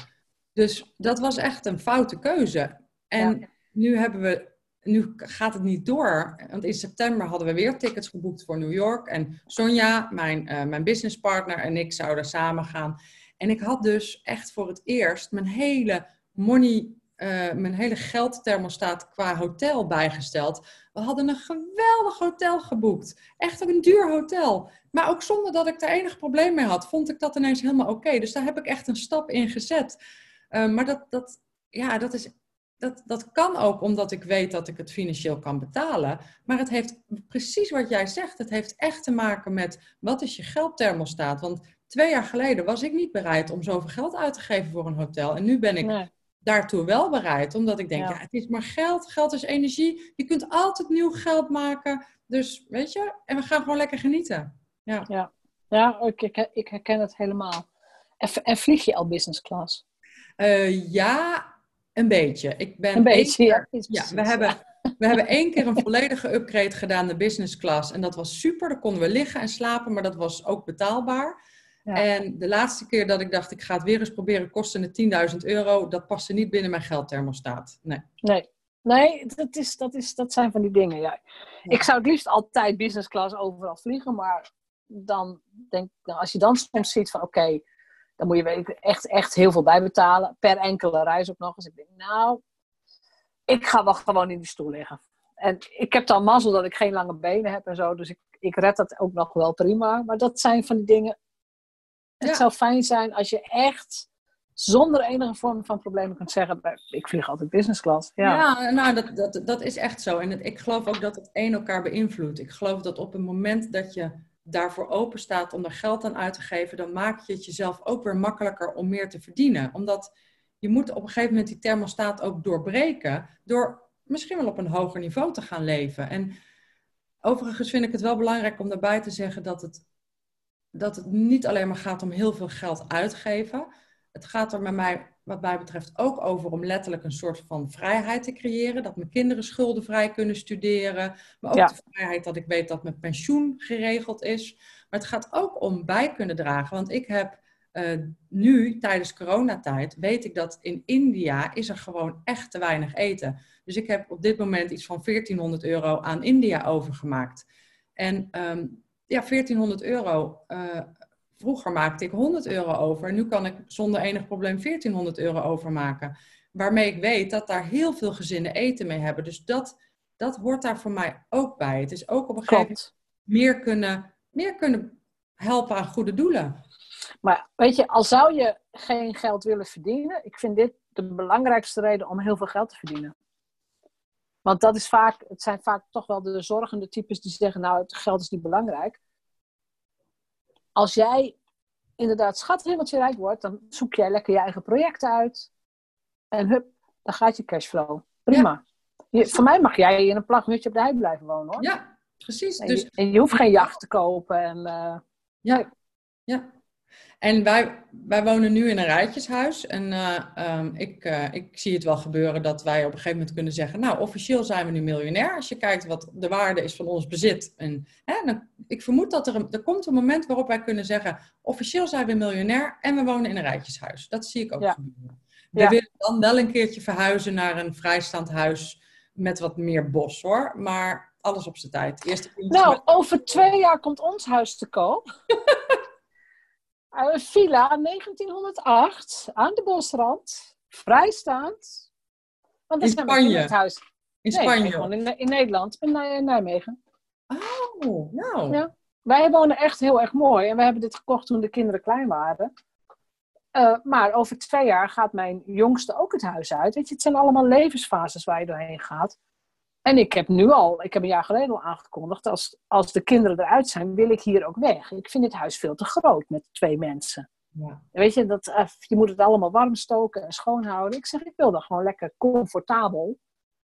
Dus dat was echt een foute keuze. En nu hebben we nu gaat het niet door. Want in september hadden we weer tickets geboekt voor New York. En Sonja, mijn, uh, mijn businesspartner en ik zouden samen gaan. En ik had dus echt voor het eerst mijn hele money, uh, mijn hele geldthermostaat qua hotel bijgesteld. We hadden een geweldig hotel geboekt. Echt een duur hotel. Maar ook zonder dat ik er enig probleem mee had, vond ik dat ineens helemaal oké. Dus daar heb ik echt een stap in gezet. Uh, maar dat, dat, ja, dat is dat, dat kan ook omdat ik weet dat ik het financieel kan betalen. Maar het heeft precies wat jij zegt. Het heeft echt te maken met wat is je geldthermostaat. Want twee jaar geleden was ik niet bereid om zoveel geld uit te geven voor een hotel. En nu ben ik daartoe wel bereid. Omdat ik denk, ja. het is maar geld. Geld is energie. Je kunt altijd nieuw geld maken. Dus weet je, en we gaan gewoon lekker genieten. Ja, ja. ja ik, ik, ik herken het helemaal. En, en vlieg je al business class? Uh, ja, een beetje. Ik ben een beetje, ja. ja we, hebben, *laughs* we hebben één keer een volledige upgrade gedaan, de business class. En dat was super. Daar konden we liggen en slapen, maar dat was ook betaalbaar. Ja. En de laatste keer dat ik dacht, ik ga het weer eens proberen, kostte het 10.000 euro. Dat paste niet binnen mijn geldthermostaat. Nee. Nee. Nee, dat, is, dat, is, dat zijn van die dingen. Ja. Ik zou het liefst altijd business class overal vliegen, maar dan denk als je dan soms ziet van oké, dan moet je echt, echt heel veel bijbetalen. Per enkele reis ook nog eens. Ik denk, nou, ik ga wel gewoon in die stoel liggen. En ik heb dan mazzel dat ik geen lange benen heb en zo. Dus ik, ik red dat ook nog wel prima. Maar dat zijn van die dingen. Het zou fijn zijn als je echt zonder enige vorm van problemen kunt zeggen: Ik vlieg altijd business class. Ja, ja nou, dat, dat, dat is echt zo. En ik geloof ook dat het een elkaar beïnvloedt. Ik geloof dat op het moment dat je daarvoor open staat om er geld aan uit te geven, dan maak je het jezelf ook weer makkelijker om meer te verdienen. Omdat je moet op een gegeven moment die thermostaat ook doorbreken door misschien wel op een hoger niveau te gaan leven. En overigens vind ik het wel belangrijk om daarbij te zeggen dat het, dat het niet alleen maar gaat om heel veel geld uitgeven. Het gaat er met mij, wat mij betreft, ook over om letterlijk een soort van vrijheid te creëren. Dat mijn kinderen schuldenvrij kunnen studeren. Maar ook de vrijheid dat ik weet dat mijn pensioen geregeld is. Maar het gaat ook om bij kunnen dragen. Want ik heb uh, nu, tijdens coronatijd, weet ik dat in India is er gewoon echt te weinig eten. Dus ik heb op dit moment iets van 1400 euro aan India overgemaakt. En um, ja, 1400 euro uh, Vroeger maakte ik 100 euro over. Nu kan ik zonder enig probleem 1400 euro overmaken. Waarmee ik weet dat daar heel veel gezinnen eten mee hebben. Dus dat, dat hoort daar voor mij ook bij. Het is ook op een gegeven moment meer kunnen, meer kunnen helpen aan goede doelen. Maar weet je, al zou je geen geld willen verdienen, ik vind dit de belangrijkste reden om heel veel geld te verdienen. Want dat is vaak, het zijn vaak toch wel de zorgende types die zeggen, nou, het geld is niet belangrijk als jij inderdaad schathemeltje rijk wordt, dan zoek jij lekker je eigen projecten uit. En hup, dan gaat je cashflow. Prima. Je, voor mij mag jij in een plaghutje op de hei blijven wonen hoor. Ja, precies. En, dus... je, en je hoeft geen jacht te kopen. En, uh, ja. ja. En wij, wij wonen nu in een rijtjeshuis. En uh, um, ik, uh, ik zie het wel gebeuren dat wij op een gegeven moment kunnen zeggen... nou, officieel zijn we nu miljonair. Als je kijkt wat de waarde is van ons bezit. En, hè, dan, ik vermoed dat er, een, er komt een moment waarop wij kunnen zeggen... officieel zijn we miljonair en we wonen in een rijtjeshuis. Dat zie ik ook Ja. gebeuren. We Ja. willen dan wel een keertje verhuizen naar een vrijstaand huis... met wat meer bos, hoor. Maar alles op zijn tijd. Eerst Nou, over twee jaar komt ons huis te koop. *laughs* Een villa 1908 aan de bosrand, vrijstaand. Want In Spanje? het huis. in Nee, Spanje. gewoon in, in Nederland, in, Nij- in Nijmegen. Oh, nou. Ja. Wij wonen echt heel erg mooi en we hebben dit gekocht toen de kinderen klein waren. Eh, maar over twee jaar gaat mijn jongste ook het huis uit. Weet je, het zijn allemaal levensfases waar je doorheen gaat. En ik heb nu al, ik heb een jaar geleden al aangekondigd, als, als de kinderen eruit zijn, wil ik hier ook weg. Ik vind dit huis veel te groot met twee mensen. Ja. Weet je, dat, eh, je moet het allemaal warm stoken en schoonhouden. Ik zeg, ik wil dan gewoon lekker comfortabel,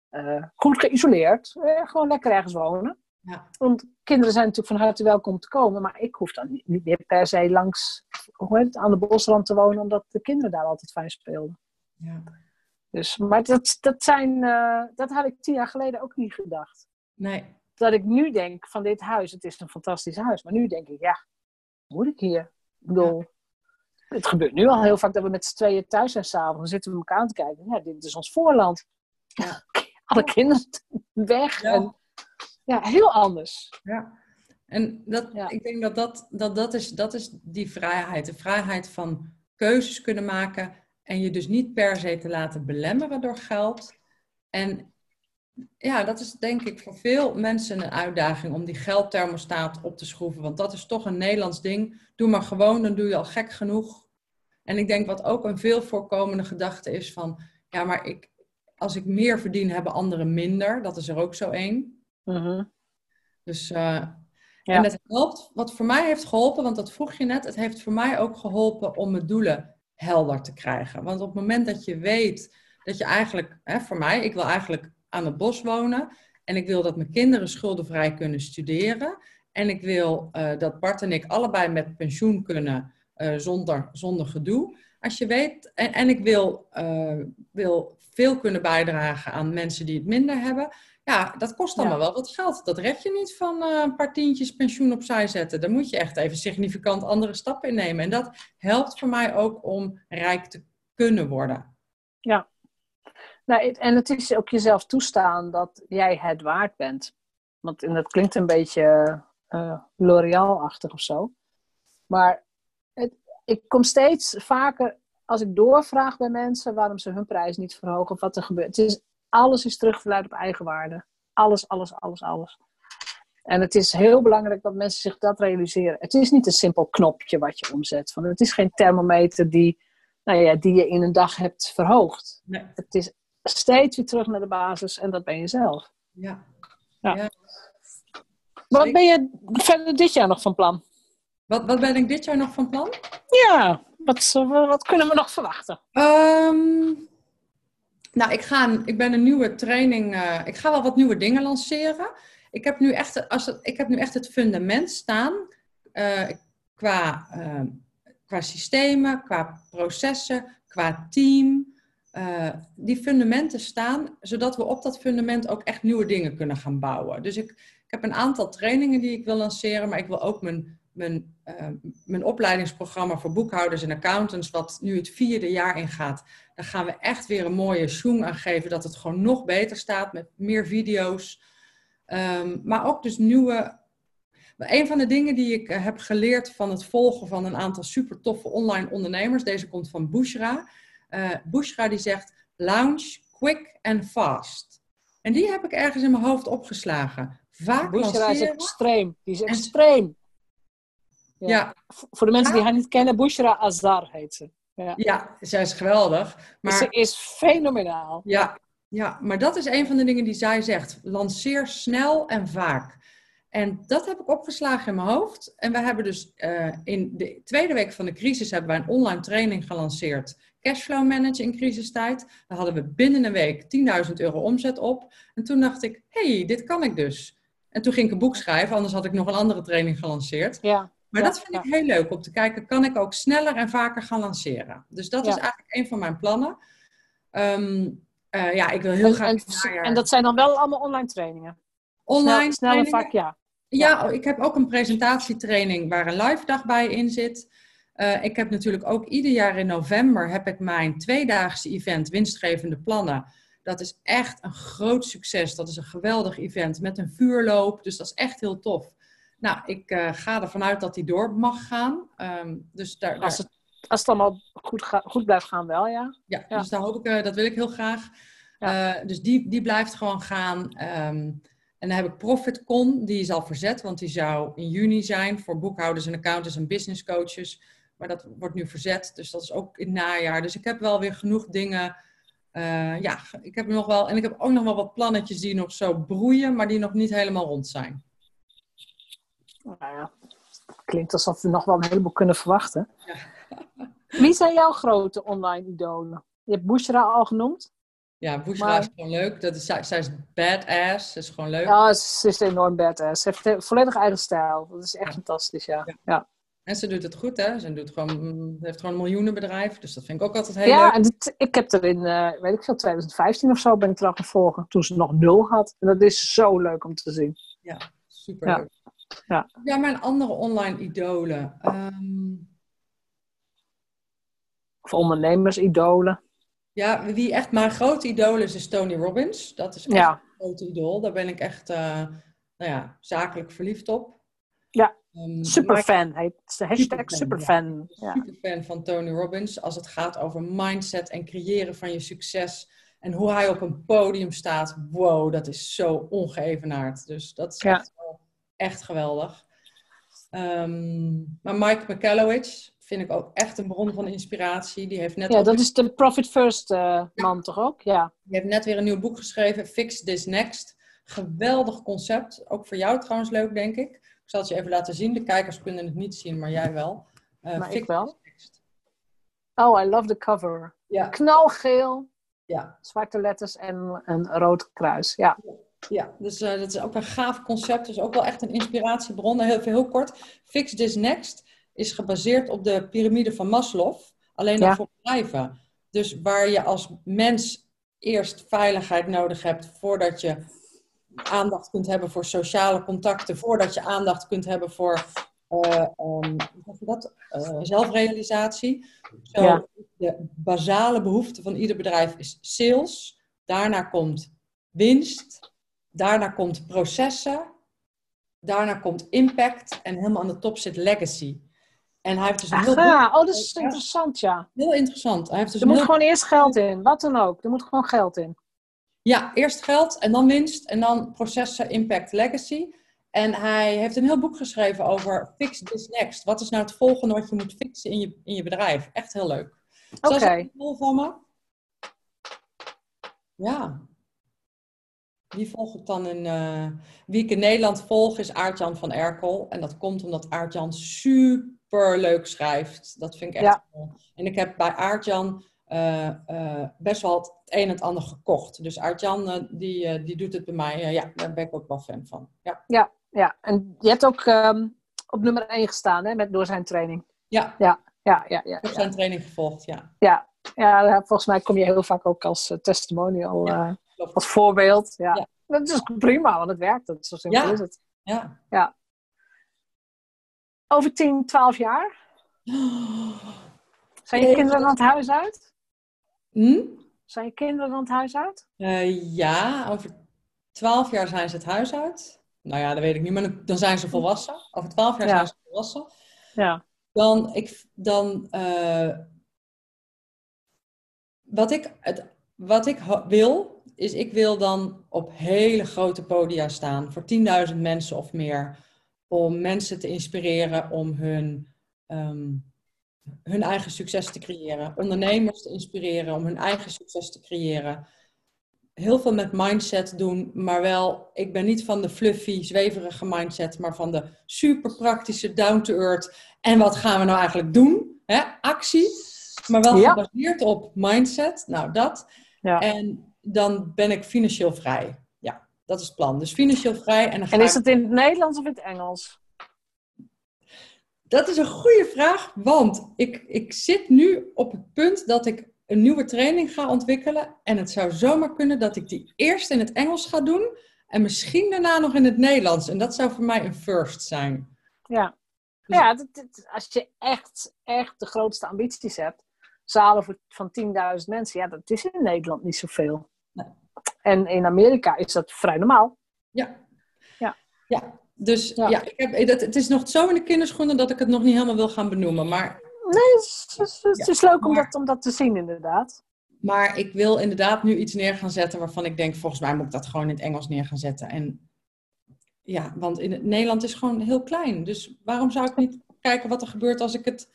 eh, goed geïsoleerd, eh, gewoon lekker ergens wonen. Ja. Want kinderen zijn natuurlijk van harte welkom om te komen, maar ik hoef dan niet, niet meer per se langs hoe heet het, aan de bosrand te wonen, omdat de kinderen daar altijd fijn speelden. ja. Dus, maar dat, dat, zijn, eh, dat had ik tien jaar geleden ook niet gedacht. Nee. Dat ik nu denk van dit huis, het is een fantastisch huis. Maar nu denk ik, ja, moet ik hier? Ik bedoel, het gebeurt nu al heel vaak dat we met z'n tweeën thuis zijn s'avonds. Dan zitten we elkaar aan te kijken. Ja, dit is ons voorland. Ja. *laughs* Alle kinderen weg. Ja. En, ja, heel anders. Ja. En dat, Ja. ik denk dat dat, dat, dat, is, dat is die vrijheid. De vrijheid van keuzes kunnen maken en je dus niet per se te laten belemmeren door geld. En ja, dat is denk ik voor veel mensen een uitdaging om die geldthermostaat op te schroeven. Want dat is toch een Nederlands ding. Doe maar gewoon, dan doe je al gek genoeg. En ik denk wat ook een veel voorkomende gedachte is van... Ja, maar ik, als ik meer verdien, hebben anderen minder. Dat is er ook zo één. Mhm. Dus, eh, Ja. En het helpt, wat voor mij heeft geholpen, want dat vroeg je net, het heeft voor mij ook geholpen om mijn doelen helder te krijgen. Want op het moment dat je weet dat je eigenlijk, hè, voor mij, ik wil eigenlijk aan het bos wonen en ik wil dat mijn kinderen schuldenvrij kunnen studeren en ik wil eh, dat Bart en ik allebei met pensioen kunnen eh, zonder, zonder gedoe. Als je weet, en, en ik wil, eh, wil veel kunnen bijdragen aan mensen die het minder hebben, ja, dat kost allemaal Ja. wel wat geld. Dat red je niet van eh, een paar tientjes pensioen opzij zetten. Daar moet je echt even significant andere stappen in nemen. En dat helpt voor mij ook om rijk te kunnen worden. Nou, het- en het is ook jezelf toestaan dat jij het waard bent. Want en dat klinkt een beetje eh L'Oreal-achtig of zo. Maar het, ik kom steeds vaker, als ik doorvraag bij mensen waarom ze hun prijs niet verhogen of wat er gebeurt. Het is, alles is terug te leiden op eigenwaarde. Alles, alles, alles, alles. En het is heel belangrijk dat mensen zich dat realiseren. Het is niet een simpel knopje wat je omzet. Van, het is geen thermometer die, nou ja, die je in een dag hebt verhoogd. Nee. Het is steeds weer terug naar de basis en dat ben je zelf. Ja. Wat ben je verder dit jaar nog van plan? Wat, wat ben ik dit jaar nog van plan? Ja, wat, wat kunnen we nog verwachten? Ehm, nou, ik, ga ik ben een nieuwe training. eh, ik ga wel wat nieuwe dingen lanceren. Ik heb nu echt, als het, ik heb nu echt het fundament staan. eh, qua, eh, qua systemen, qua processen, qua team. die fundamenten staan, zodat we op dat fundament ook echt nieuwe dingen kunnen gaan bouwen. Dus ik, ik heb een aantal trainingen die ik wil lanceren, maar ik wil ook mijn, mijn, eh, mijn opleidingsprogramma voor boekhouders en accountants, wat nu het vierde jaar ingaat, daar gaan we echt weer een mooie zoom aan geven, dat het gewoon nog beter staat met meer video's. Ehm, maar ook dus nieuwe. Een van de dingen die ik eh, heb geleerd van het volgen van een aantal super toffe online ondernemers, deze komt van Bushra. Eh Bushra die zegt launch quick and fast. En die heb ik ergens in mijn hoofd opgeslagen. Vaak Bushra is extreem. Die is extreem. Ja. Voor de mensen die Ja. haar niet kennen, Bushra Azar heet ze. Ja. ja, zij is geweldig. Maar Ze is fenomenaal. Ja, ja, maar dat is een van de dingen die zij zegt. Lanceer snel en vaak. En dat heb ik opgeslagen in mijn hoofd. En we hebben dus eh, in de tweede week van de crisis hebben wij een online training gelanceerd. Cashflow managen in crisistijd. Daar hadden we binnen een week 10.000 euro omzet op. En toen dacht ik, hey, dit kan ik dus. En toen ging ik een boek schrijven, anders had ik nog een andere training gelanceerd. Ja. Maar dat vind ik heel leuk om te kijken, kan ik ook sneller en vaker gaan lanceren? Dus dat is eigenlijk een van mijn plannen. Ehm, eh, ja, ik wil heel En, graag en, dat zijn dan wel allemaal online trainingen. online Snel, snel en vaak, ja. Ja, ik heb ook een presentatietraining waar een live dag bij in zit. Eh, ik heb natuurlijk ook ieder jaar in november heb ik mijn tweedaagse event Winstgevende Plannen. Dat is echt een groot succes. Dat is een geweldig event met een vuurloop. Dus dat is echt heel tof. Nou, ik eh, ga ervan uit dat die door mag gaan. Ehm, dus daar, daar, Als het, als het allemaal goed, ga- goed blijft gaan, wel, ja. ja, Ja. dus daar hoop ik, eh, dat wil ik heel graag. Eh, dus die, die blijft gewoon gaan. Ehm, en dan heb ik ProfitCon, die is al verzet, want die zou in juni zijn voor boekhouders en accountants en business coaches. Maar dat wordt nu verzet, dus dat is ook in het najaar. Dus ik heb wel weer genoeg dingen. ja, ik heb nog wel. En ik heb ook nog wel wat plannetjes die nog zo broeien, maar die nog niet helemaal rond zijn. Nou ja, klinkt alsof we nog wel een heleboel kunnen verwachten. Ja. *laughs* Wie zijn jouw grote online idolen? Je hebt Bushra al genoemd. Ja, Bushra Maar- is gewoon leuk. Dat is, zij, zij is badass, dat is gewoon leuk. Ja, ze is enorm badass. Ze heeft een volledig eigen stijl. Dat is echt Ja. fantastisch, ja. Ja. Ja, En ze doet het goed, hè? Ze doet gewoon, heeft gewoon een miljoenenbedrijf, dus dat vind ik ook altijd heel ja, leuk. en dit, ik heb er in, eh, weet ik veel, 2015 of zo ben ik er al gaan volgen. Toen ze nog nul had. En dat is zo leuk om te zien. Super Ja. leuk. Ja. ja, mijn andere online idolen. Ehm, Of ondernemers, idolen. ja, wie echt mijn grote idool is, is Tony Robbins. Dat is echt Ja. een grote idool. Daar ben ik echt, eh, nou ja, zakelijk verliefd op. Ja, Ehm, Superfan heet de hashtag Superfan, superfan. Ja. super fan van Tony Robbins als het gaat over mindset en creëren van je succes. En hoe hij op een podium staat. Wow, dat is zo ongeëvenaard. Dus dat is Ja. echt, echt geweldig. Ehm, maar Mike McCallowich vind ik ook echt een bron van inspiratie. Die heeft net, ja, dat is de Profit First eh, man toch ook? Ja. die heeft net weer een nieuw boek geschreven, Fix This Next. Geweldig concept. Ook voor jou trouwens leuk, denk ik. Ik zal het je even laten zien. De kijkers kunnen het niet zien, maar jij wel. Eh, Maar ik Fix wel. This Next. Oh, I love the cover. Ja, Knalgeel, ja. zwarte letters en een rood kruis. Ja. Ja, dus eh, dat is ook een gaaf concept. Dus ook wel echt een inspiratiebron. Heel, heel kort. Fix This Next is gebaseerd op de piramide van Maslow. Alleen dan Ja. voor bedrijven. Dus waar je als mens eerst veiligheid nodig hebt voordat je aandacht kunt hebben voor sociale contacten. Voordat je aandacht kunt hebben voor eh, ehm, dat? Eh, zelfrealisatie. Zo, Ja. De basale behoefte van ieder bedrijf is sales. Daarna komt winst. Daarna komt processen. Daarna komt impact. En helemaal aan de top zit legacy. En hij heeft dus een heel, boek- Aha, oh, dat is Ja. interessant, ja. heel interessant. Hij heeft dus Er een moet heel- gewoon eerst geld in, wat dan ook. Er moet gewoon geld in. Ja, eerst geld en dan winst en dan processen, impact, legacy. En hij heeft een heel boek geschreven over fix this next. Wat is nou het volgende wat je moet fixen in je, in je bedrijf? Echt heel leuk. Oké. Is dat een idool van me? Ja. Wie volg ik dan in... eh, wie ik in Nederland volg is Aartjan van Erkel. En dat komt omdat Aartjan super leuk schrijft. Dat vind ik echt Ja. cool. En ik heb bij Aartjan eh, eh, best wel het een en het ander gekocht. Dus Aartjan, die, die doet het bij mij. Ja, daar ben ik ook wel fan van. Ja, Ja, en je hebt ook ehm, op nummer 1 gestaan, hè, met, door zijn training. ja Ja, ja, ja. ik heb ja. zijn training gevolgd. Ja, Ja, ja volgens mij kom je heel vaak ook als testimonial, klopt. als voorbeeld. Ja. Ja. Dat is prima, want het werkt. Dat is zo simpel Ja. is het. Ja. Over 10, 12 jaar? *gasps* Zijn je kinderen dan het huis uit? Hm? Zijn je kinderen dan het huis uit? Eh, ja, over twaalf jaar zijn ze het huis uit. Nou ja, dat weet ik niet, maar dan- zijn ze volwassen. Over twaalf jaar Ja. zijn ze volwassen. Ja. Dan, ik, dan eh, wat ik, het, wat ik wil, is ik wil dan op hele grote podia staan voor 10.000 mensen of meer. Om mensen te inspireren om hun, ehm, hun eigen succes te creëren. Ondernemers te inspireren om hun eigen succes te creëren. Heel veel met mindset doen, maar wel, ik ben niet van de fluffy, zweverige mindset, maar van de super praktische, down to earth. En wat gaan we nou eigenlijk doen? Hè? Actie, maar wel Ja. gebaseerd op mindset. Nou, dat. Ja. En dan ben ik financieel vrij. Ja, dat is het plan. Dus financieel vrij. En, dan ga En is het in het Nederlands of in het Engels? Dat is een goede vraag, want ik, ik zit nu op het punt dat ik een nieuwe training ga ontwikkelen. En het zou zomaar kunnen dat ik die eerst in het Engels ga doen en misschien daarna nog in het Nederlands. En dat zou voor mij een first zijn. Ja, ja dat, dat- als je echt, echt de grootste ambities hebt, zalen voor, van 10.000 mensen, ja, dat is in Nederland niet zoveel. En in Amerika is dat vrij normaal. Ja. Ja. Ja, dus Ja. ja, ik heb, dat, het is nog zo in de kinderschoenen dat ik het nog niet helemaal wil gaan benoemen. Maar, Nee, het is, het is- is leuk om, dat, om dat te zien, inderdaad. maar ik wil inderdaad nu iets neer gaan zetten waarvan ik denk, volgens mij moet ik dat gewoon in het Engels neer gaan zetten. En ja, want in het Nederland is gewoon heel klein. Dus waarom zou ik niet kijken wat er gebeurt als ik het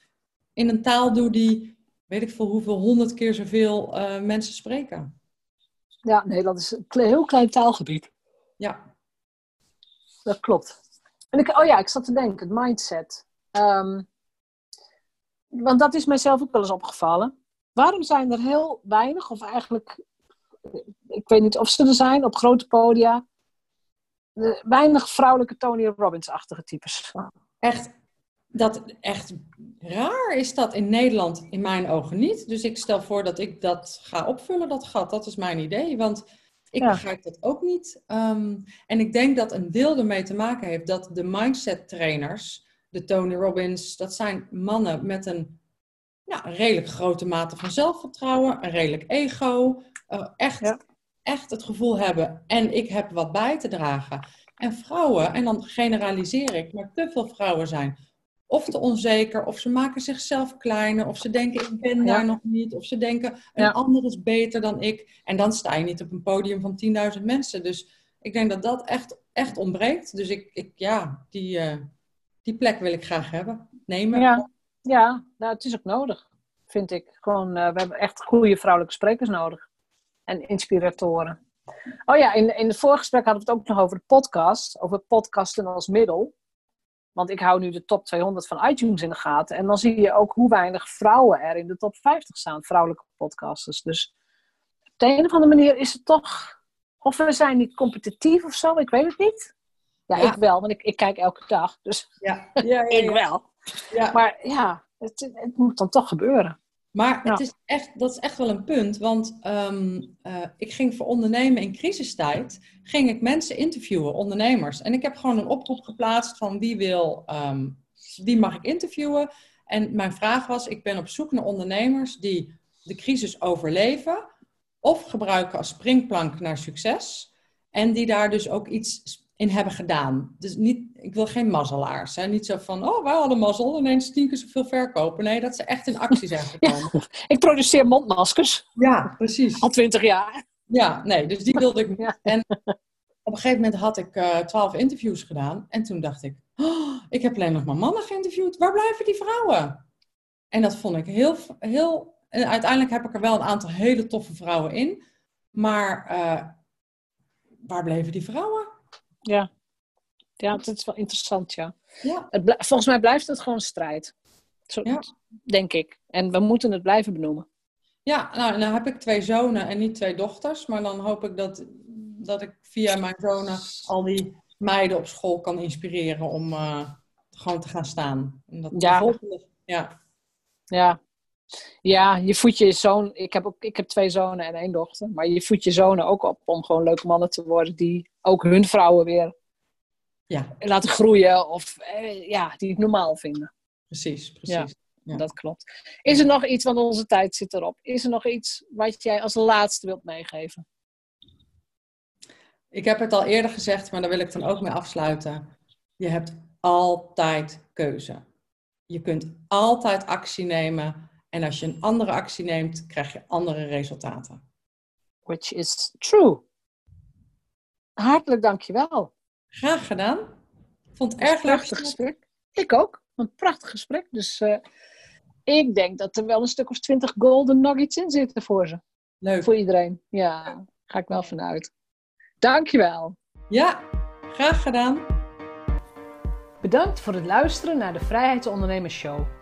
in een taal doe die, weet ik veel hoeveel, honderd keer zoveel eh, mensen spreken. Ja, Nederland is een heel klein taalgebied. Ja, Dat klopt. En ik, oh ja, ik zat te denken, het mindset. Ehm, want dat is mijzelf ook wel eens opgevallen. Waarom zijn er heel weinig, of eigenlijk, ik weet niet of ze er zijn, op grote podia, weinig vrouwelijke Tony Robbins-achtige types? echt, dat, echt raar is dat in Nederland in mijn ogen niet. Dus ik stel voor dat ik dat ga opvullen, dat gat. Dat is mijn idee, want ik Ja. begrijp dat ook niet. Ehm, en ik denk dat een deel ermee te maken heeft dat de mindset trainers, de Tony Robbins, dat zijn mannen met een ja, een redelijk grote mate van zelfvertrouwen, een redelijk ego, eh, echt, Ja. echt het gevoel hebben en ik heb wat bij te dragen. En vrouwen, en dan generaliseer ik, maar te veel vrouwen zijn of te onzeker, of ze maken zichzelf kleiner, of ze denken ik ben Ja. daar nog niet, of ze denken een Ja. ander is beter dan ik. En dan sta je niet op een podium van 10.000 mensen. Dus ik denk dat dat echt, echt ontbreekt. Dus ik, ik ja, die, eh, die plek wil ik graag hebben. Nemen. Ja, ja nou, het is ook nodig, vind ik. Gewoon, eh, we hebben echt goede vrouwelijke sprekers nodig. En inspiratoren. Oh ja, in, in het voorgesprek hadden we het ook nog over de podcast. Over podcasten als middel. Want ik hou nu de top 200 van iTunes in de gaten. En dan zie je ook hoe weinig vrouwen er in de top 50 staan. Vrouwelijke podcasters. Dus op de een of andere manier is het toch... Of we zijn niet competitief of zo, ik weet het niet. Ja, Ja. ik wel, want ik, ik kijk elke dag. Dus Ja, ja, ja, *laughs* ik wel. Maar ja, het, het moet dan toch gebeuren. Maar Ja. het is echt, dat is echt wel een punt, want ehm, eh, ik ging voor ondernemen in crisistijd, ging ik mensen interviewen, ondernemers. En ik heb gewoon een oproep geplaatst van wie wil, ehm, wie mag ik interviewen. En mijn vraag was, ik ben op zoek naar ondernemers die de crisis overleven of gebruiken als springplank naar succes. En die daar dus ook iets in hebben gedaan. Dus niet, ik wil geen mazzelaars. Hè? Niet zo van, oh, wij hadden mazzel, ineens tien keer zoveel verkopen. Nee, dat ze echt in actie zijn gekomen. Ik produceer mondmaskers Ja, precies. al twintig jaar. Ja, nee, dus die wilde ik niet. *laughs* Ja. En op een gegeven moment had ik eh, twaalf interviews gedaan. En toen dacht ik, oh, ik heb alleen nog maar mannen geïnterviewd. Waar blijven die vrouwen? En dat vond ik heel, heel... En uiteindelijk heb ik er wel een aantal hele toffe vrouwen in. Maar eh, waar bleven die vrouwen? Ja. ja, dat is wel interessant, ja. Ja, Het volgens mij blijft het gewoon een strijd. Zo, Ja. Denk ik. En we moeten het blijven benoemen. ja nou, nou heb ik twee zonen en niet twee dochters. Maar dan hoop ik dat, dat ik via mijn zonen al die meiden op school kan inspireren om eh, gewoon te gaan staan. En dat Ja. ja. Ja. Ja, je voedt je zoon. Ik heb, ook, ik heb twee zonen en één dochter. Maar je voedt je zonen ook op om gewoon leuke mannen te worden. Die ook hun vrouwen weer Ja, laten groeien. Of eh, ja, die het normaal vinden. precies, precies. Ja. Dat klopt. Is er nog iets, want onze tijd zit erop. Is er nog iets wat jij als laatste wilt meegeven? Ik heb het al eerder gezegd, maar daar wil ik dan ook mee afsluiten. Je hebt altijd keuze. Je kunt altijd actie nemen. En als je een andere actie neemt, krijg je andere resultaten. Which is true. Hartelijk dankjewel. Graag gedaan. Ik vond het erg leuk. Prachtig gesprek. Ik ook. Een prachtig gesprek. Dus eh, ik denk dat er wel een stuk of twintig golden nuggets in zitten voor ze. Leuk. Voor iedereen. Ja, ga ik wel vanuit. Dankjewel. Ja, graag gedaan. Bedankt voor het luisteren naar de Vrijheidsondernemers Show.